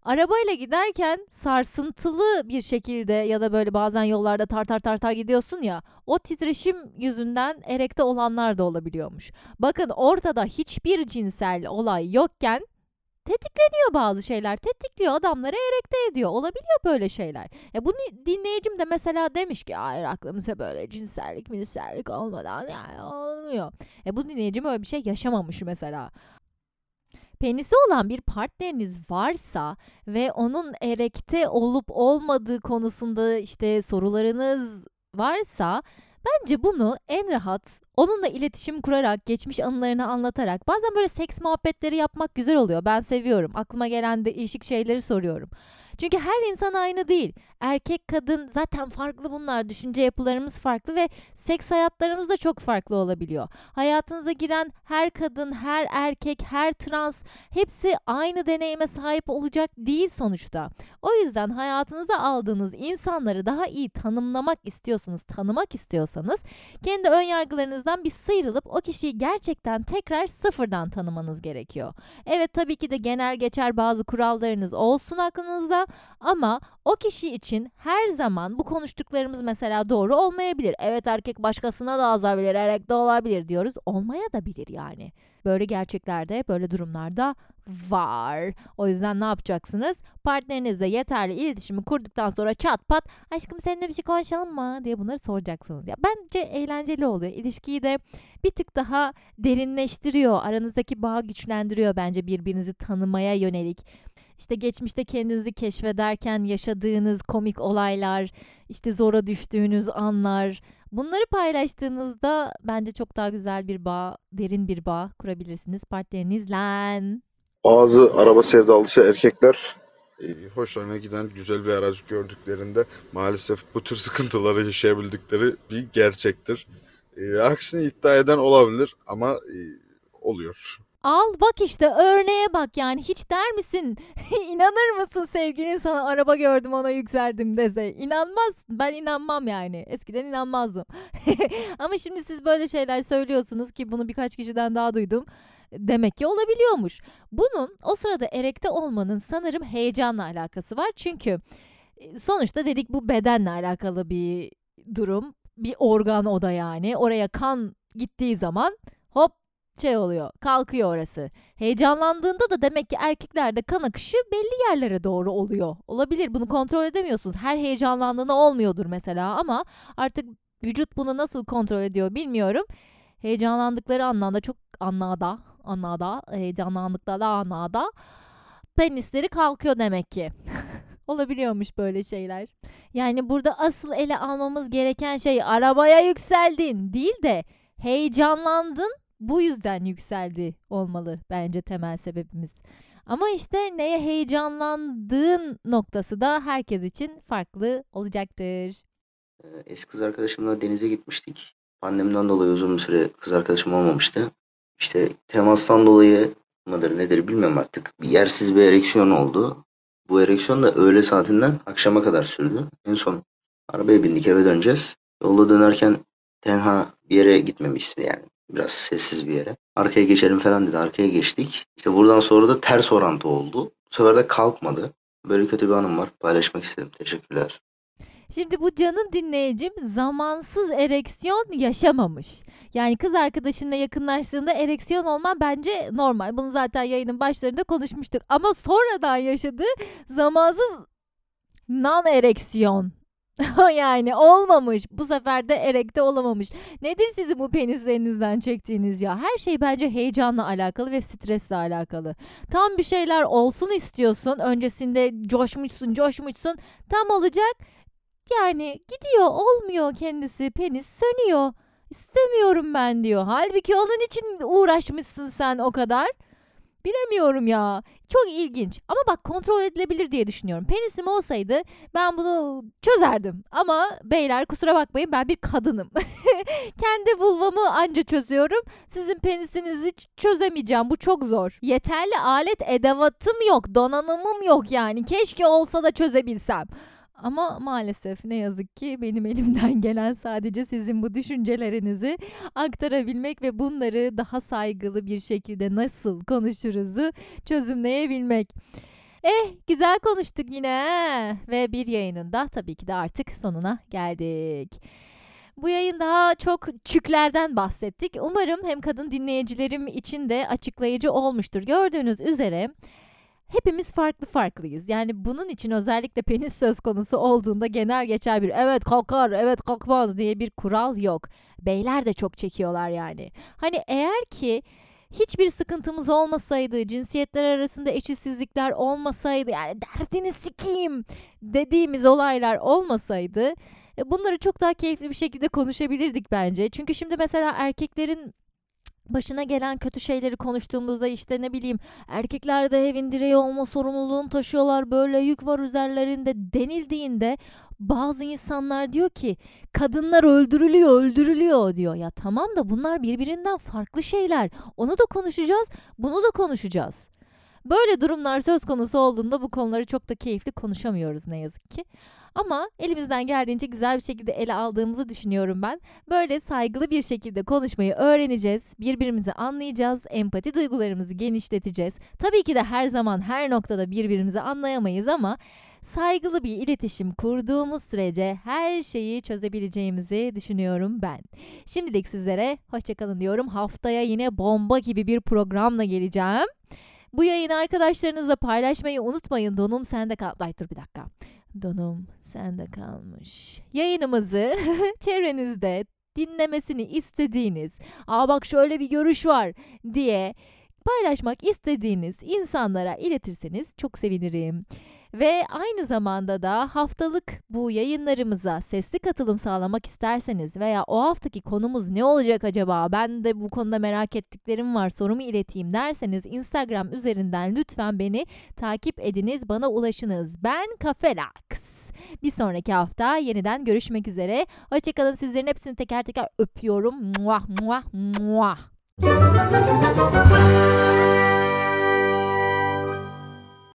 Speaker 1: Arabayla giderken sarsıntılı bir şekilde ya da böyle bazen yollarda tar tar tar tar gidiyorsun ya o titreşim yüzünden erekte olanlar da olabiliyormuş. Bakın ortada hiçbir cinsel olay yokken tetikleniyor bazı şeyler. Tetikliyor adamları erekte ediyor. Olabiliyor böyle şeyler. E bunu dinleyicim de mesela demiş ki hayır aklımıza böyle cinsellik minsellik olmadan yani olmuyor. E bu dinleyicim öyle bir şey yaşamamış mesela. Penisi olan bir partneriniz varsa ve onun erekte olup olmadığı konusunda işte sorularınız varsa bence bunu en rahat onunla iletişim kurarak, geçmiş anılarını anlatarak bazen böyle seks muhabbetleri yapmak güzel oluyor. Ben seviyorum. Aklıma gelen de değişik şeyleri soruyorum. Çünkü her insan aynı değil. Erkek kadın zaten farklı bunlar. Düşünce yapılarımız farklı ve seks hayatlarımız da çok farklı olabiliyor. Hayatınıza giren her kadın, her erkek, her trans hepsi aynı deneyime sahip olacak değil sonuçta. O yüzden hayatınıza aldığınız insanları daha iyi tanımlamak istiyorsanız, tanımak istiyorsanız kendi ön yargılarınızdan bir sıyrılıp o kişiyi gerçekten tekrar sıfırdan tanımanız gerekiyor. Evet tabii ki de genel geçer bazı kurallarınız olsun aklınızda ama o kişi için her zaman bu konuştuklarımız mesela doğru olmayabilir. Evet erkek başkasına da azabilir, erek de olabilir diyoruz. Olmaya da bilir yani. Böyle gerçeklerde, böyle durumlarda var. O yüzden ne yapacaksınız? Partnerinizle yeterli iletişimi kurduktan sonra çat pat aşkım seninle bir şey konuşalım mı diye bunları soracaksınız. Ya bence eğlenceli oluyor. İlişkiyi de bir tık daha derinleştiriyor. Aranızdaki bağı güçlendiriyor bence birbirinizi tanımaya yönelik. İşte geçmişte kendinizi keşfederken yaşadığınız komik olaylar, işte zora düştüğünüz anlar, bunları paylaştığınızda bence çok daha güzel bir bağ, derin bir bağ kurabilirsiniz partnerinizle.
Speaker 7: Bazı araba sevdalısı erkekler e, hoşlarına giden güzel bir araç gördüklerinde maalesef bu tür (laughs) sıkıntıları yaşayabildikleri bir gerçektir. E, aksini iddia eden olabilir ama e, oluyor.
Speaker 1: Al bak işte örneğe bak yani hiç der misin? (laughs) İnanır mısın sevgilin sana araba gördüm ona yükseldim dese? İnanmazsın. Ben inanmam yani. Eskiden inanmazdım. (laughs) Ama şimdi siz böyle şeyler söylüyorsunuz ki bunu birkaç kişiden daha duydum. Demek ki olabiliyormuş. Bunun o sırada erekte olmanın sanırım heyecanla alakası var. Çünkü e, sonuçta dedik bu bedenle alakalı bir durum. Bir organ o da yani. Oraya kan gittiği zaman hop şey oluyor kalkıyor orası. Heyecanlandığında da demek ki erkeklerde kan akışı belli yerlere doğru oluyor. Olabilir bunu kontrol edemiyorsunuz. Her heyecanlandığında olmuyordur mesela ama artık vücut bunu nasıl kontrol ediyor bilmiyorum. Heyecanlandıkları anlamda çok anlada anlada heyecanlandıkları anlada penisleri kalkıyor demek ki. (laughs) Olabiliyormuş böyle şeyler. Yani burada asıl ele almamız gereken şey arabaya yükseldin değil de heyecanlandın bu yüzden yükseldi olmalı bence temel sebebimiz. Ama işte neye heyecanlandığın noktası da herkes için farklı olacaktır.
Speaker 8: Ee, Eski kız arkadaşımla denize gitmiştik. Pandemiden dolayı uzun bir süre kız arkadaşım olmamıştı. İşte temastan dolayı mıdır nedir bilmiyorum artık. Bir yersiz bir ereksiyon oldu. Bu ereksiyon da öğle saatinden akşama kadar sürdü. En son arabaya bindik eve döneceğiz. Yolda dönerken tenha bir yere gitmemi istedi yani. Biraz sessiz bir yere. Arkaya geçelim falan dedi. Arkaya geçtik. İşte buradan sonra da ters orantı oldu. Bu sefer de kalkmadı. Böyle kötü bir anım var. Paylaşmak istedim. Teşekkürler.
Speaker 1: Şimdi bu canım dinleyicim zamansız ereksiyon yaşamamış. Yani kız arkadaşınla yakınlaştığında ereksiyon olman bence normal. Bunu zaten yayının başlarında konuşmuştuk. Ama sonradan yaşadığı zamansız non ereksiyon. (laughs) yani olmamış. Bu sefer de erekte olamamış. Nedir sizin bu penislerinizden çektiğiniz ya? Her şey bence heyecanla alakalı ve stresle alakalı. Tam bir şeyler olsun istiyorsun. Öncesinde coşmuşsun, coşmuşsun. Tam olacak. Yani gidiyor, olmuyor kendisi. Penis sönüyor. İstemiyorum ben diyor. Halbuki onun için uğraşmışsın sen o kadar. Bilemiyorum ya. Çok ilginç. Ama bak kontrol edilebilir diye düşünüyorum. Penisim olsaydı ben bunu çözerdim. Ama beyler kusura bakmayın ben bir kadınım. (laughs) Kendi vulvamı anca çözüyorum. Sizin penisinizi çözemeyeceğim. Bu çok zor. Yeterli alet edevatım yok. Donanımım yok yani. Keşke olsa da çözebilsem. Ama maalesef ne yazık ki benim elimden (laughs) gelen sadece sizin bu düşüncelerinizi aktarabilmek ve bunları daha saygılı bir şekilde nasıl konuşuruzu çözümleyebilmek. Eh güzel konuştuk yine ve bir yayının da tabii ki de artık sonuna geldik. Bu yayın daha çok çüklerden bahsettik. Umarım hem kadın dinleyicilerim için de açıklayıcı olmuştur. Gördüğünüz üzere hepimiz farklı farklıyız. Yani bunun için özellikle penis söz konusu olduğunda genel geçer bir evet kalkar, evet kalkmaz diye bir kural yok. Beyler de çok çekiyorlar yani. Hani eğer ki hiçbir sıkıntımız olmasaydı, cinsiyetler arasında eşitsizlikler olmasaydı, yani derdini sikeyim dediğimiz olaylar olmasaydı e, bunları çok daha keyifli bir şekilde konuşabilirdik bence. Çünkü şimdi mesela erkeklerin başına gelen kötü şeyleri konuştuğumuzda işte ne bileyim erkekler de evin direği olma sorumluluğunu taşıyorlar böyle yük var üzerlerinde denildiğinde bazı insanlar diyor ki kadınlar öldürülüyor öldürülüyor diyor. Ya tamam da bunlar birbirinden farklı şeyler. Onu da konuşacağız bunu da konuşacağız. Böyle durumlar söz konusu olduğunda bu konuları çok da keyifli konuşamıyoruz ne yazık ki. Ama elimizden geldiğince güzel bir şekilde ele aldığımızı düşünüyorum ben. Böyle saygılı bir şekilde konuşmayı öğreneceğiz. Birbirimizi anlayacağız. Empati duygularımızı genişleteceğiz. Tabii ki de her zaman her noktada birbirimizi anlayamayız ama saygılı bir iletişim kurduğumuz sürece her şeyi çözebileceğimizi düşünüyorum ben. Şimdilik sizlere hoşçakalın diyorum. Haftaya yine bomba gibi bir programla geleceğim. Bu yayını arkadaşlarınızla paylaşmayı unutmayın. Donum sende kal. Ay dur bir dakika. Donum sende kalmış. Yayınımızı (laughs) çevrenizde dinlemesini istediğiniz, aa bak şöyle bir görüş var diye paylaşmak istediğiniz insanlara iletirseniz çok sevinirim. Ve aynı zamanda da haftalık bu yayınlarımıza sesli katılım sağlamak isterseniz veya o haftaki konumuz ne olacak acaba ben de bu konuda merak ettiklerim var sorumu ileteyim derseniz Instagram üzerinden lütfen beni takip ediniz bana ulaşınız. Ben Kafelax. Bir sonraki hafta yeniden görüşmek üzere. Hoşçakalın sizlerin hepsini teker teker öpüyorum. Muah muah muah.